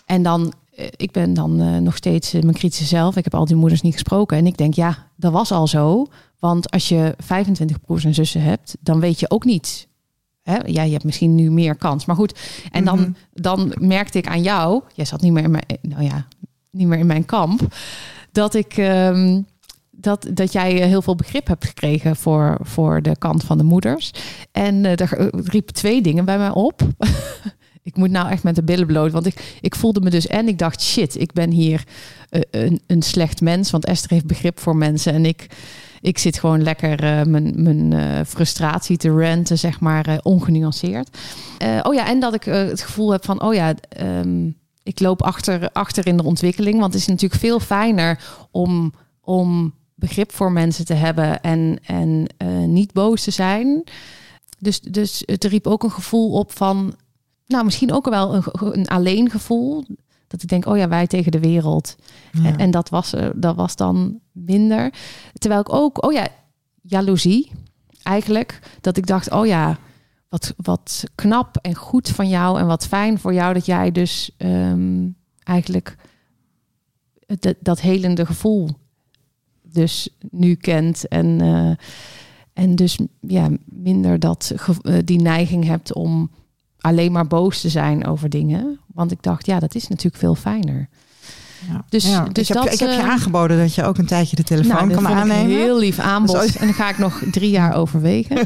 En dan, eh, ik ben dan eh, nog steeds eh, mijn kritische zelf. Ik heb al die moeders niet gesproken. En ik denk, ja, dat was al zo. Want als je 25 broers en zussen hebt, dan weet je ook niet. Hè? Ja, je hebt misschien nu meer kans. Maar goed, en dan, Mhm. dan merkte ik aan jou, jij zat niet meer in mijn, nou ja, niet meer in mijn kamp, dat ik, ehm, dat, dat jij heel veel begrip hebt gekregen voor, voor de kant van de moeders. En uh, er riep twee dingen bij mij op. ik moet nou echt met de billen bloot. Want ik, ik voelde me dus en ik dacht, shit, ik ben hier uh, een, een slecht mens. Want Esther heeft begrip voor mensen. En ik, ik zit gewoon lekker uh, mijn, mijn uh, frustratie te renten, zeg maar, uh, ongenuanceerd. oh ja, en dat ik het gevoel heb van, oh ja, um, ik loop achter, achter in de ontwikkeling. Want het is natuurlijk veel fijner om, om begrip voor mensen te hebben en, en niet boos te zijn. Dus, dus het riep ook een gevoel op van, nou, misschien ook wel een, een alleen gevoel. Dat ik denk, oh ja, wij tegen de wereld. Ja. En, en, dat, was, dat was dan minder. Terwijl ik ook, oh ja, jaloezie eigenlijk. Dat ik dacht, oh ja, wat, wat knap en goed van jou. En wat fijn voor jou dat jij dus um, eigenlijk dat, dat helende gevoel dus nu kent. En, uh, en dus ja, minder dat, uh, die neiging hebt om alleen maar boos te zijn over dingen. Want ik dacht, ja, dat is natuurlijk veel fijner. Ja. Dus, ja, dus ik, heb, dat, ik heb je aangeboden dat je ook een tijdje de telefoon nou, kan aannemen. heel lief aanbod. Dus, en dan ga ik nog drie jaar overwegen. uh,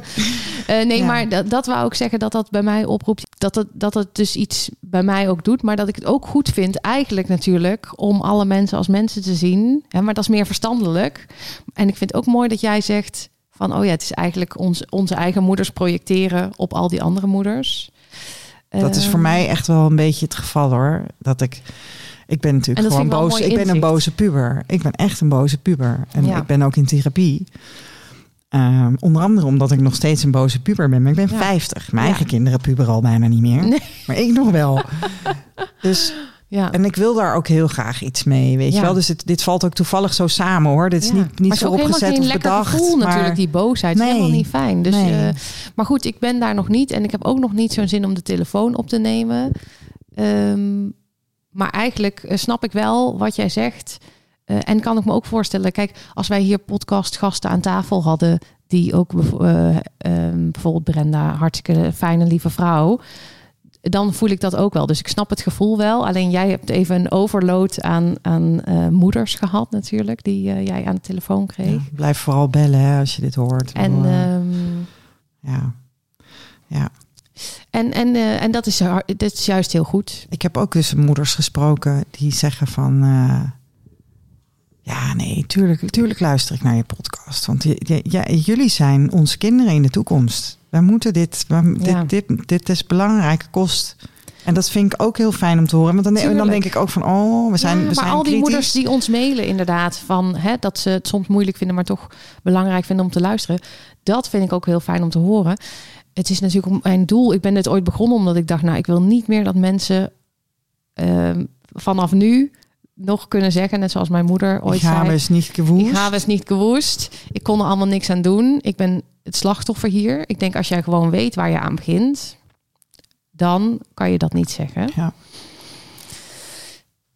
nee, ja. maar dat, dat wou ik zeggen dat dat bij mij oproept. Dat het, dat het dus iets bij mij ook doet. Maar dat ik het ook goed vind, eigenlijk natuurlijk, om alle mensen als mensen te zien. Hè, maar dat is meer verstandelijk. En ik vind het ook mooi dat jij zegt van, oh ja, het is eigenlijk ons, onze eigen moeders projecteren op al die andere moeders. Dat is voor mij echt wel een beetje het geval hoor. Dat ik. Ik ben natuurlijk gewoon boos. Ik ben een boze puber. Ik ben echt een boze puber. En ja. ik ben ook in therapie. Um, onder andere omdat ik nog steeds een boze puber ben. Maar ik ben ja. 50. Mijn ja. eigen kinderen puberen al bijna niet meer. Nee. Maar ik nog wel. dus ja. En ik wil daar ook heel graag iets mee, weet ja. je wel. Dus het, dit valt ook toevallig zo samen, hoor. Dit is ja. niet, niet maar zo opgezet of bedacht. gevoel maar... natuurlijk, die boosheid. Nee. is helemaal niet fijn. Dus, nee. uh, maar goed, ik ben daar nog niet. En ik heb ook nog niet zo'n zin om de telefoon op te nemen. Um, maar eigenlijk uh, snap ik wel wat jij zegt. Uh, en kan ik me ook voorstellen, kijk, als wij hier podcastgasten aan tafel hadden... die ook bijvoorbeeld Brenda, hartstikke fijne, lieve vrouw dan voel ik dat ook wel. Dus ik snap het gevoel wel. Alleen jij hebt even een overload aan, aan uh, moeders gehad natuurlijk, die uh, jij aan de telefoon kreeg. Ja, blijf vooral bellen hè, als je dit hoort. En um, ja, ja. En, en, uh, en dat, is, dat is juist heel goed. Ik heb ook dus moeders gesproken die zeggen van... ja, nee, tuurlijk, tuurlijk luister ik naar je podcast. Want jullie zijn onze kinderen in de toekomst. Wij moeten dit, wij, ja. dit, dit, dit is belangrijke kost. En dat vind ik ook heel fijn om te horen. Want dan, dan denk ik ook van, oh, we zijn, ja, we maar zijn al die kritisch. moeders die ons mailen inderdaad... van hè, dat ze het soms moeilijk vinden... maar toch belangrijk vinden om te luisteren. Dat vind ik ook heel fijn om te horen. Het is natuurlijk mijn doel. Ik ben dit ooit begonnen omdat ik dacht... nou, ik wil niet meer dat mensen uh, vanaf nu nog kunnen zeggen, net zoals mijn moeder ooit ik zei. eens niet gewoest. Ik ga eens niet gewoest. Ik kon er allemaal niks aan doen. Ik ben het slachtoffer hier. Ik denk als jij gewoon weet waar je aan begint, dan kan je dat niet zeggen. Ja.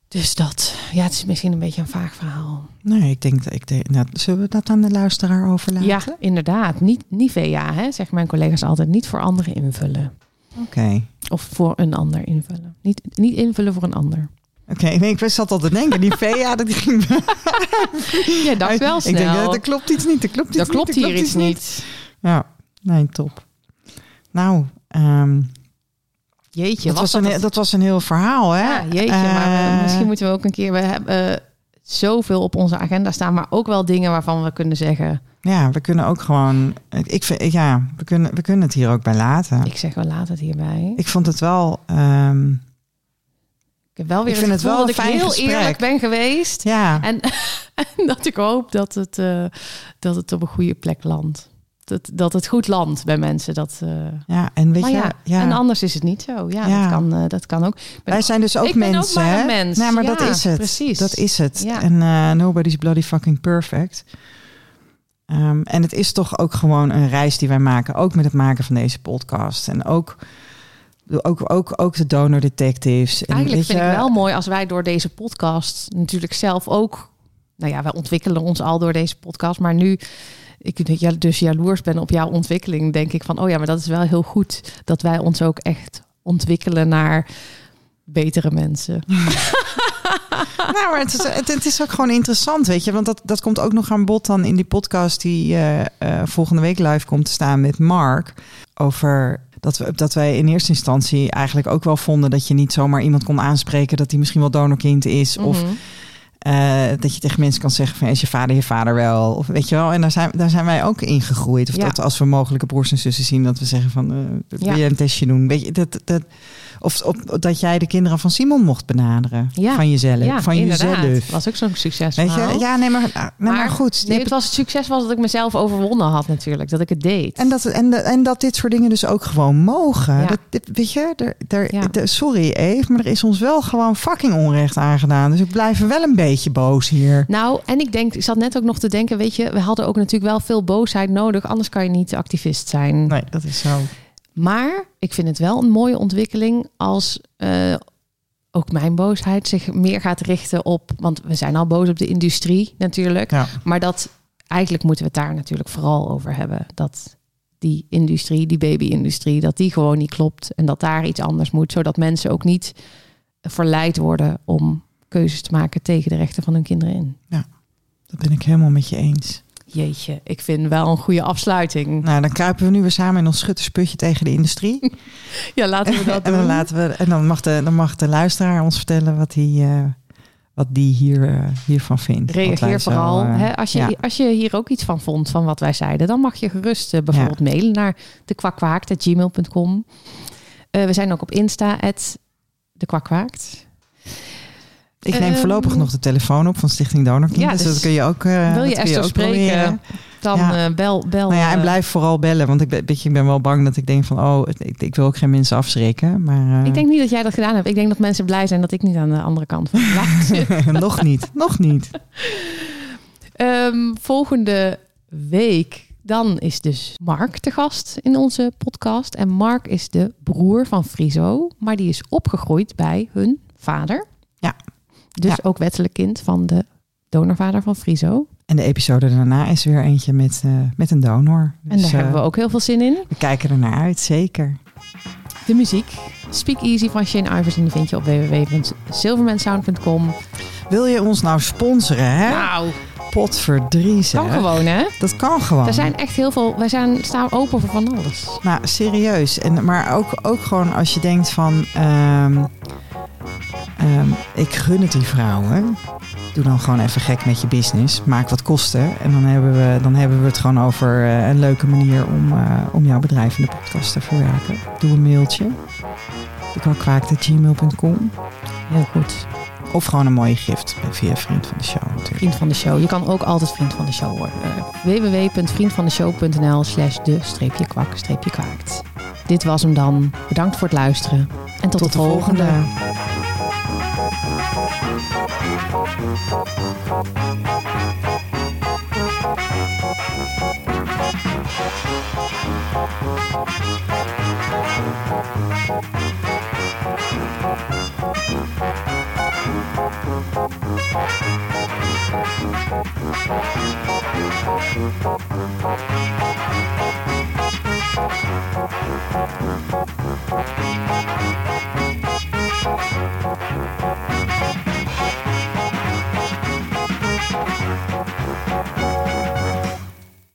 Dus dat, ja, het is misschien een beetje een vaag verhaal. Nee, ik denk dat ik denk, nou, zullen we dat aan de luisteraar overlaten? Ja, inderdaad. Niet, niet VA, hè, zeggen mijn collega's altijd. Niet voor anderen invullen. Oké. Okay. Of voor een ander invullen. Niet, niet invullen voor een ander. Oké, okay, nee, ik zat al te denken, die VA, dat ging... ja, dacht wel snel. Ik denk, dat, dat klopt iets niet, dat klopt iets dat klopt niet. hier iets niet. niet. Ja, nee, top. Nou, um, jeetje, dat was, dat, een, dat was een heel verhaal, hè? Ja, jeetje, uh, maar we, misschien moeten we ook een keer... We hebben uh, zoveel op onze agenda staan, maar ook wel dingen waarvan we kunnen zeggen... Ja, we kunnen ook gewoon... Ik vind, ja, we kunnen, we kunnen het hier ook bij laten. Ik zeg wel, laat het hierbij. Ik vond het wel... Um, ik heb wel weer ik vind het, het wel dat ik heel gesprek. eerlijk ben geweest. Ja. En, en dat ik hoop dat het, uh, dat het op een goede plek landt. Dat, dat het goed landt bij mensen. Dat, uh... Ja, en weet je... Ja, ja. En anders is het niet zo. Ja, Ja. Dat, kan, uh, dat kan ook. Ben- Wij zijn dus ook ik ben mensen, ook maar hè? een mens. Nee, maar Ja, dat is het. Precies. Dat is het. En nobody's bloody fucking perfect. Um, en het is toch ook gewoon een reis die wij maken. Ook met het maken van deze podcast. En ook, ook, ook, ook de donor detectives. En Eigenlijk vind je, ik wel mooi als wij door deze podcast natuurlijk zelf ook... Nou ja, wij ontwikkelen ons al door deze podcast. Maar nu ik ja, dus jaloers ben op jouw ontwikkeling, denk ik van... oh ja, maar dat is wel heel goed dat wij ons ook echt ontwikkelen naar betere mensen. nou, maar het is, het, het is ook gewoon interessant, weet je. Want dat, dat komt ook nog aan bod dan in die podcast die eh, eh, volgende week live komt te staan met Mark. Over dat, we, dat wij in eerste instantie eigenlijk ook wel vonden dat je niet zomaar iemand kon aanspreken dat hij misschien wel donorkind is. Of Mhm. eh, dat je tegen mensen kan zeggen van is je vader je vader wel? Of weet je wel, en daar zijn, daar zijn wij ook in gegroeid. Of Ja. dat als we mogelijke broers en zussen zien, dat we zeggen van eh wil Ja. je een testje doen? Weet je, dat, dat, of, dat jij de kinderen van Simon mocht benaderen. Ja. Van jezelf. Ja, van inderdaad. jezelf. was ook zo'n succes. Weet je? Ja, nee, maar, nou, nee, maar, goed. Nee, het was het succes was dat ik mezelf overwonnen had natuurlijk. Dat ik het deed. En dat, en, en dat dit soort dingen dus ook gewoon mogen. Ja. Dat, dit, weet je, er, er, sorry Eve, maar er is ons wel gewoon fucking onrecht aangedaan. Dus ik blijf wel een beetje boos hier. Nou, en ik denk, ik zat net ook nog te denken, weet je, we hadden ook natuurlijk wel veel boosheid nodig, anders kan je niet activist zijn. Nee, dat is zo. Maar ik vind het wel een mooie ontwikkeling als eh, ook mijn boosheid zich meer gaat richten op, want we zijn al boos op de industrie natuurlijk, Ja. maar dat eigenlijk moeten we het daar natuurlijk vooral over hebben. Dat die industrie, die baby-industrie, dat die gewoon niet klopt en dat daar iets anders moet, zodat mensen ook niet verleid worden om keuzes te maken tegen de rechten van hun kinderen in. Dat ben ik helemaal met je eens. Jeetje, ik vind wel een goede afsluiting. Nou, dan kruipen we nu weer samen in ons schuttersputje tegen de industrie. Ja, laten we dat en dan, doen. laten we, en dan, mag de, dan mag de luisteraar ons vertellen wat die, eh, wat die hier, eh, hiervan vindt. Reageer zo, vooral. eh, hè, als, je, ja. als je hier ook iets van vond, van wat wij zeiden, dan mag je gerust bijvoorbeeld mailen naar dekwakwaakt.gmail.com. We zijn ook op Insta, dekwakwaakt. Ik neem Ehm, voorlopig nog de telefoon op van Stichting Donorkind. Ja, dus, dus dat kun je ook. eh, Wil je Esther ook spreken, proberen. dan Ja. eh, bel. bel Nou ja, en eh, blijf vooral bellen. Want ik ben, weet je, ik ben wel bang dat ik denk van... oh, ik, ik wil ook geen mensen afschrikken. Maar Ik denk niet dat jij dat gedaan hebt. Ik denk dat mensen blij zijn dat ik niet aan de andere kant van de nog niet, nog niet. Ehm, volgende week, dan is dus Mark te gast in onze podcast. En Mark is de broer van Friso, maar die is opgegroeid bij hun vader. Dus Ja. ook wettelijk kind van de donorvader van Friso. En de episode daarna is weer eentje met, eh, met een donor. En Dus, daar hebben we eh, ook heel veel zin in. we kijken er naar uit, zeker. De muziek. Speak Easy van Shane Iverson, die vind je op www.silvermansound.com. Wil je ons nou sponsoren, hè? Nou, Potverdriezen. kan gewoon hè. Dat kan gewoon. Er zijn echt heel veel, wij zijn, staan open voor van alles. Nou, serieus. En, maar ook, ook gewoon als je denkt van... ehm, ehm, ik gun het die vrouwen. Doe dan gewoon even gek met je business. Maak wat kosten. En dan hebben we, dan hebben we het gewoon over eh, een leuke manier om, eh, om jouw bedrijf in de podcast te verwerken. Doe een mailtje. gmail.com Heel goed. Of gewoon een mooie gift via Vriend van de Show natuurlijk. Vriend van de show. Je kan ook altijd vriend van de show worden. Uh, www.vriendvandeshow.nl slash de Dit was hem dan. Bedankt voor het luisteren. En tot, Tot de volgende. Musik